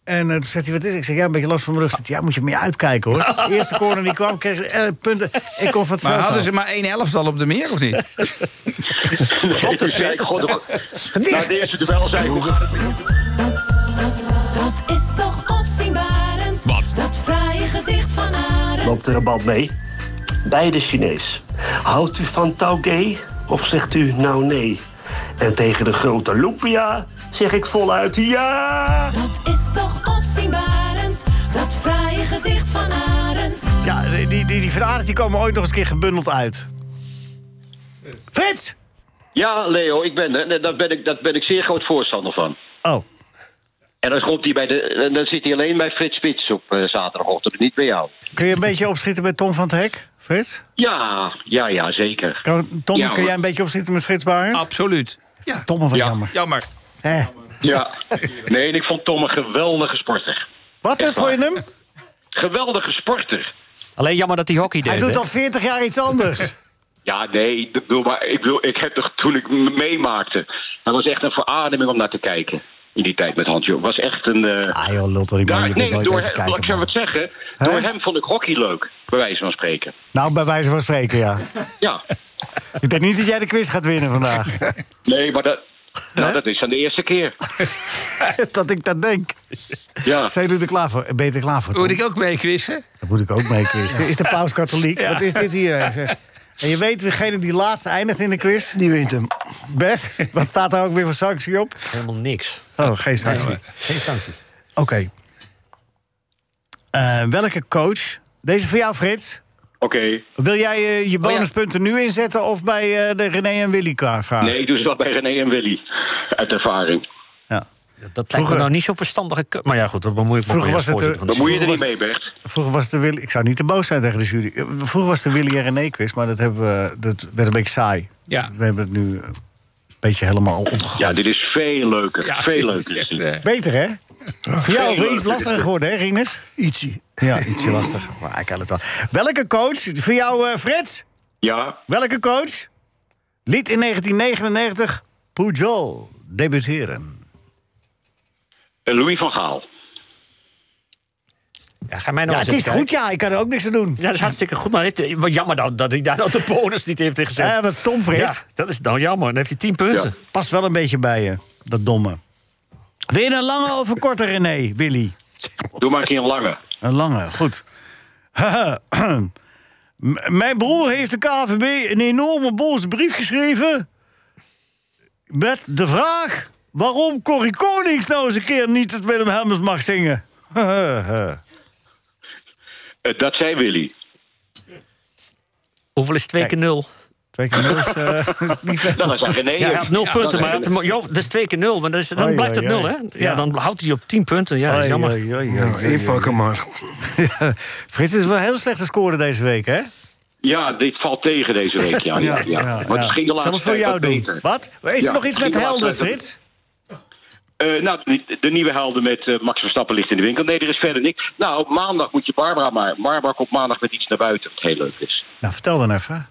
En eh, toen zegt hij, wat is het? Ik zeg, ja, een beetje last van mijn rug. Zegt hij, Ja, moet je meer uitkijken, hoor. De eerste corner die kwam, kreeg ik eh, punten. Ik kon van het Maar hadden af. ze maar één elftal op de meer, of niet? Toen zei ik, god, nou, de eerste duel zei ik, hoe gaat het? Dat is toch opzienbarend. Wat? Dat fraaie gedicht van Arend. Loopt er een bal mee? Beide Chinees. Houdt u van Taugé of zegt u nou nee? En tegen de grote Lumpia zeg ik voluit ja! Dat is toch opzienbarend. Dat fraaie gedicht van Arend. Ja, die, die, die, van Aert, die komen ooit nog eens een keer gebundeld uit. Frits! Ja, Leo, ik ben er. Daar ben ik, daar ben ik zeer groot voorstander van. Oh, En dan, komt hij bij de, en dan zit hij alleen bij Frits Spits op eh, zaterdagochtend, niet bij jou. kun je een beetje opschieten met Tom van het Hek, Frits? Ja, ja, ja, zeker. Kan, Tom, Ja, kun jij een beetje opschieten met Frits Bauer? Absoluut. Ja. Tom, Ja. jammer. Jammer. Hè? Ja. Nee, ik vond Tom een geweldige sporter. Wat, Echt voor je hem? Geweldige sporter. Alleen jammer dat hij hockey deed. Hij doet hè? al 40 jaar iets anders. Ja, nee, ik bedoel, maar ik, bedoel, ik heb toch toen ik meemaakte... dat was echt een verademing om naar te kijken. In die tijd met Hans. was echt een... eh, Ah joh, lult daar- je nee, door eens laat ik kijken. zo man. wat zeggen. Door hem vond ik hockey leuk, bij wijze van spreken. Nou, bij wijze van spreken, ja. Ja, Ik denk niet dat jij de quiz gaat winnen vandaag. nee, maar dat, nou, dat is dan de eerste keer. dat ik dat denk. Ja. Zijn jullie er klaar voor? Ben je er klaar voor, Tom? Moet ik ook mee quizzen? Dat moet ik ook mee quizzen. Is de paus katholiek? Wat is dit hier? Hij zegt. En je weet, degene die laatste eindigt in de quiz... Die wint hem. Bert, wat staat daar ook weer voor sanctie op? Helemaal niks. Oh, geen sanctie. Geen sancties. Oké. Eh, welke coach... Deze voor jou, Frits. Oké. Wil jij eh, je bonuspunten nu inzetten of bij eh, de René en Willy vraag? Nee, ik doe ze wel bij René en Willy. Uit ervaring. Ja. Dat lijkt Vroeger- me nou niet zo verstandige... Maar ja, goed, dat bemoei ik Vroeger was het, voorzitter eh, van de Bemoei je er Vroeger niet mee, Bert? Vroeger was de Willy... Ik zou niet te boos zijn tegen de jury. Eh, Vroeger was de Willy en René quiz, maar dat, hebben we, dat werd een beetje saai. Ja. We hebben het nu een beetje helemaal omgegooid. Ja, dit is veel leuker. Ja, veel leuker. is eh, Beter, hè? Voor jou wel iets lastiger geworden, hè, Rinus? Ietsie. Ja, ietsje lastig. Maar ik kan het wel. Welke coach, voor jou, eh, Frits? Ja, Welke coach liet in 1999 Pujol debuteren? Eh, Louis van Gaal. Ja, ga mij nou Ja, eens het is goed, ja. Ik kan er ook niks aan doen. Ja, dat is hartstikke goed. Maar heeft, wat jammer dat, dat hij daar nou de bonus niet heeft ingezet. Eh, wat stom, Frits. ja, dat is nou jammer. Dan heeft hij 10 punten. Ja. Past wel een beetje bij je, dat domme. Wil je een lange of een korte, René, Willy? Doe maar een keer een lange. Een lange, goed. Mijn broer heeft de KVB een enorme boze brief geschreven... met de vraag waarom Corrie Konings nou eens een keer niet het Willem Helmers mag zingen. Eh, dat zei Willy. Hoeveel is 2 keer 0? Twee keer nul is, eh, is niet veel. Dan is dat René. Ja, hij had 0 Ja, punten, maar hem- joh, dat is 2 keer 0. Maar is, dan Oei, blijft het oei, 0, oei. hè? Ja, Ja. dan houdt hij op 10 punten. Ja, dat is jammer. Oei, oei, oei, Nou, inpakken maar. Frits is wel heel slechte score deze week, hè? Ja, dit valt tegen deze week. Ja, ja, ja. Maar het ging de laatste Zal het voor jou wat doen? beter. Wat? Is er Ja, nog iets het met helden, Frits? Eh, nou, de, nieuwe helden met eh, Max Verstappen ligt in de winkel. Nee, er is verder niks. Nou, op maandag moet je Barbara maar. Barbara komt maandag met iets naar buiten, wat heel leuk is. Nou, vertel dan even.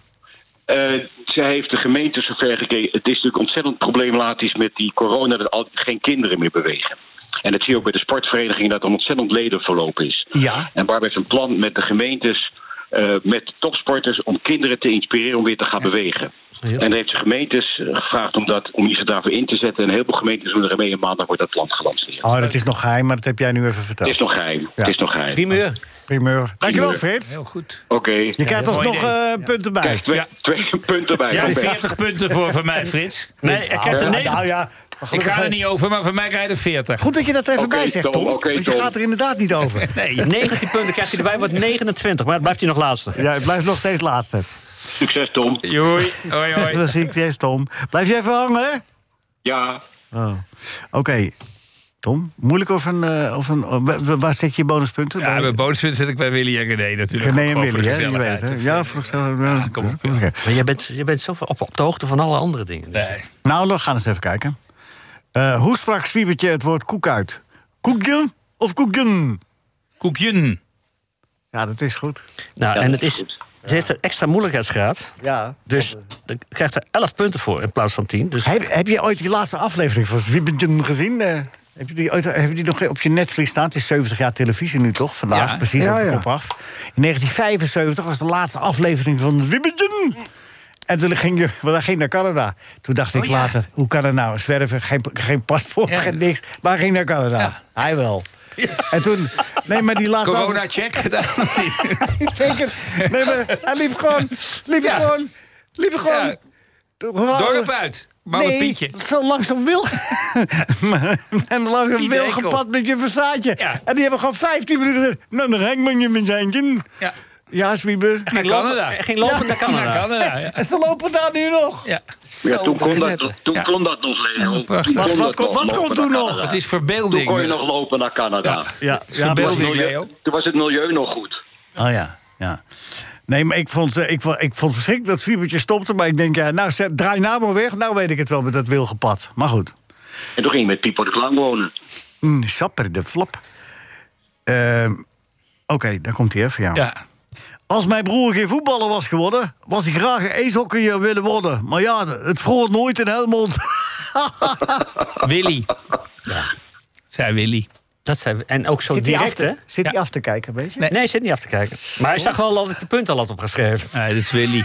Eh, zij heeft de gemeente zover gekeken. Het is natuurlijk ontzettend problematisch met die corona dat al geen kinderen meer bewegen. En dat zie je ook bij de sportverenigingen dat er ontzettend ledenverloop is. Ja. En Barbara heeft een plan met de gemeentes, eh, met topsporters, om kinderen te inspireren om weer te gaan bewegen. En dan heeft de gemeentes eh, gevraagd om, dat, om zich daarvoor in te zetten. En heel veel gemeentes doen er mee en maandag wordt dat plan gelanceerd. Oh, dat is nog geheim, maar dat heb jij nu even verteld. Het is nog geheim. Het is nog geheim. Primeur. Primeur. Dankjewel. Frits. Heel goed. Oké. Je krijgt alsnog eh, punten bij. Kijk, twee, twee punten bij. Ja, Van Bert. 40 punten voor van mij, Frits. Nee, hij krijgt er negen. nou ja, Ik ga er niet over, maar van mij krijg je er 40. Goed dat je dat er even bij zegt, Tom, want je Tom. gaat er inderdaad niet over. Nee. 19 punten krijgt hij erbij, wordt 29. Maar het blijft hij nog laatste. Ja, het blijft nog steeds laatste. Succes, Tom. Joei. Hoi, hoi. Dat zie ik yes, Tom. Blijf je even hangen, hè? Ja. Oh. Oké. Tom, moeilijk of een... eh, of een oh, wa- waar zet je je bonuspunten? Ja, Bij- mijn bonuspunt zit ik bij Willy en René natuurlijk. René en Willy, de hè? Je weet, gezelligheid. hè? Ja, voor gezelligheid. Ja, kom op. Maar jij bent, jij bent zo op, op de hoogte van alle andere dingen. Dus. Nee. Nou, we gaan eens even kijken. Eh, hoe sprak Swiebertje het woord koek uit? Koekje of koekjen? Koekjen. Ja, dat is goed. Nou, en het is, ze heeft een extra moeilijkheidsgraad. Ja. Dus dan krijgt er 11 punten voor in plaats van 10. Dus Heb, heb je ooit die laatste aflevering van Swiebertje gezien? Eh, heb, je die ooit, heb je die nog op je netvlies staan? Het is 70 jaar televisie nu toch? Vandaag, Ja. precies Ja, op de ja. kop af. In 1975 was de laatste aflevering van Swiebertje. En toen ging je, want hij ging naar Canada. Toen dacht ik Oh, ja. later, hoe kan het nou? Zwerven, geen, geen paspoort, Ja. geen niks. Maar hij ging naar Canada. Ja. Hij wel. En toen, nee, maar die laatste Corona-check gedaan. Nee, maar hij liep gewoon. Liep Ja. gewoon. Liep gewoon. Ja. Dorp uit. Malle nee, Pietje. zo langzaam wil. en langzaam Piet wil Enkel. gepad met je versaatje. Ja. En die hebben gewoon 15 minuten. Nou, dan hang maar je verzantje. Ja. Ja, Swieber. Naar Canada. Ging lopen naar Canada. Naar Canada, ja. En ze lopen daar nu nog. Ja. Ja, toen kon dat, toen Ja. kon dat nog, Leo. Toen kon Wat- wat- wat kon naar toen nog? Het is Toen verbeelding. kon je nog lopen naar Canada. Ja. Verbeelding, Leo. Toen was het milieu nog goed. Oh ja, ja. Nee, maar ik vond, ik, vond- ik vond het verschrikkelijk dat Swiebertje stopte. Maar ik denk, ja, nou, zet- draai nou maar weg. Nou weet ik het wel met dat wilgepad. Maar goed. En toen ging je met Pipo de Clown wonen. Mm, sapper de flap. Ehm, Oké, daar komt hij even, ja. Ja. Als mijn broer geen voetballer was geworden, was hij graag een ijshockeyer willen worden. Maar ja, het vroor nooit in Helmond. Willy. Ja. Zei Willy. Dat zijn. En ook zo Zit direct, hè? zit hij Ja. af te kijken, weet je? Nee, hij zit niet af te kijken. Maar hij zag wel dat ik de punten al had opgeschreven. Nee, dat is Willy.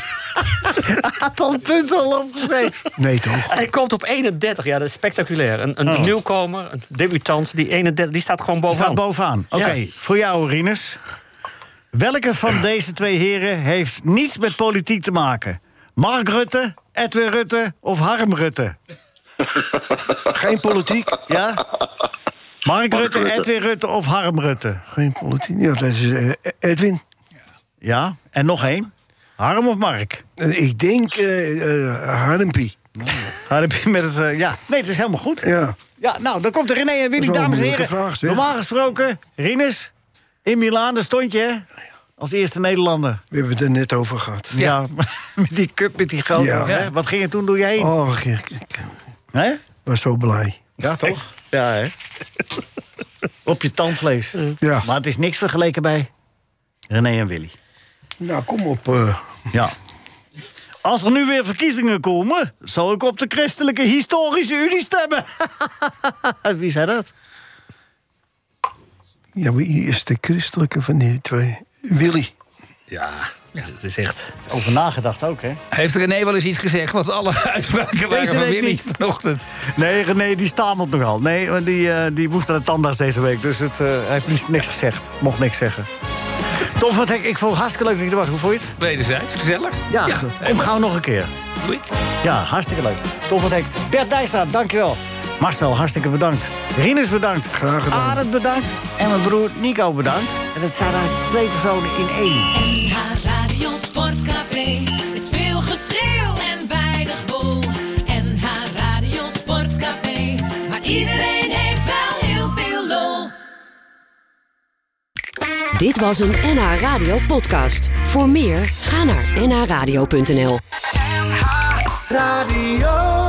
Hij had al punten al opgeschreven. Nee, toch? Hij komt op 31, ja, dat is spectaculair. Een, een Oh. nieuwkomer, een debutant, die 31, die staat gewoon bovenaan. Staat bovenaan. Oké, Ja. voor jou, Rinus. Welke van deze twee heren heeft niets met politiek te maken? Mark Rutte, Edwin Rutte of Harm Rutte? Geen politiek. Ja? Mark Rutte, Rutte. Edwin Rutte of Harm Rutte? Geen politiek. Ja, dat is eh, Edwin. Ja, en nog één. Harm of Mark? Ik denk eh eh, Harmpie. Harm met het... ja, nee, het is helemaal goed. Ja. Ja, nou, dan komt er René en Willy, dames en heren. vraag. Normaal gesproken, Rinus, in Milaan, daar stond je, hè? Als eerste Nederlander. We hebben het er net over gehad. Ja, met die cup, met die. Ja. Hè? Wat ging er toen door je heen? Oh, ik, ik- ik Hè? was zo blij. Ja, toch? Ja, hè? Op je tandvlees. Ja. Maar het is niks vergeleken bij René en Willy. Nou, kom op. eh. Ja. Als er nu weer verkiezingen komen, zal ik op de Christelijke Historische Unie stemmen. Wie zei dat? Ja, wie is de christelijke van die twee? Willy. Ja, het is echt... Over nagedacht ook, hè? Heeft René wel eens iets gezegd? Want alle uitspraken waren Deze van week Willy niet. vanochtend. Nee, René, die stamelt nogal. Nee, want die, eh, die moest naar de tandarts deze week. Dus het, eh, hij heeft niks, niks gezegd. Mocht niks zeggen. Tom van Hek, ik vond het hartstikke leuk dat je er was. Hoe vond je het? Wederzijds, gezellig. Ja, kom gauw nog een keer. Doe ik. Ja, hartstikke leuk. Tom van Hek. Bert Dijkstra, dankjewel. Marcel, hartstikke bedankt. Rinus bedankt. Graag gedaan. Arend bedankt. En mijn broer Nico bedankt. En het zijn eigenlijk twee personen in één. NH Radio Sportcafé is veel geschreeuw en weinig wol. NH Radio Sportcafé, maar iedereen heeft wel heel veel lol. Dit was een NH Radio podcast. Voor meer, ga naar nhradio.nl. Radio.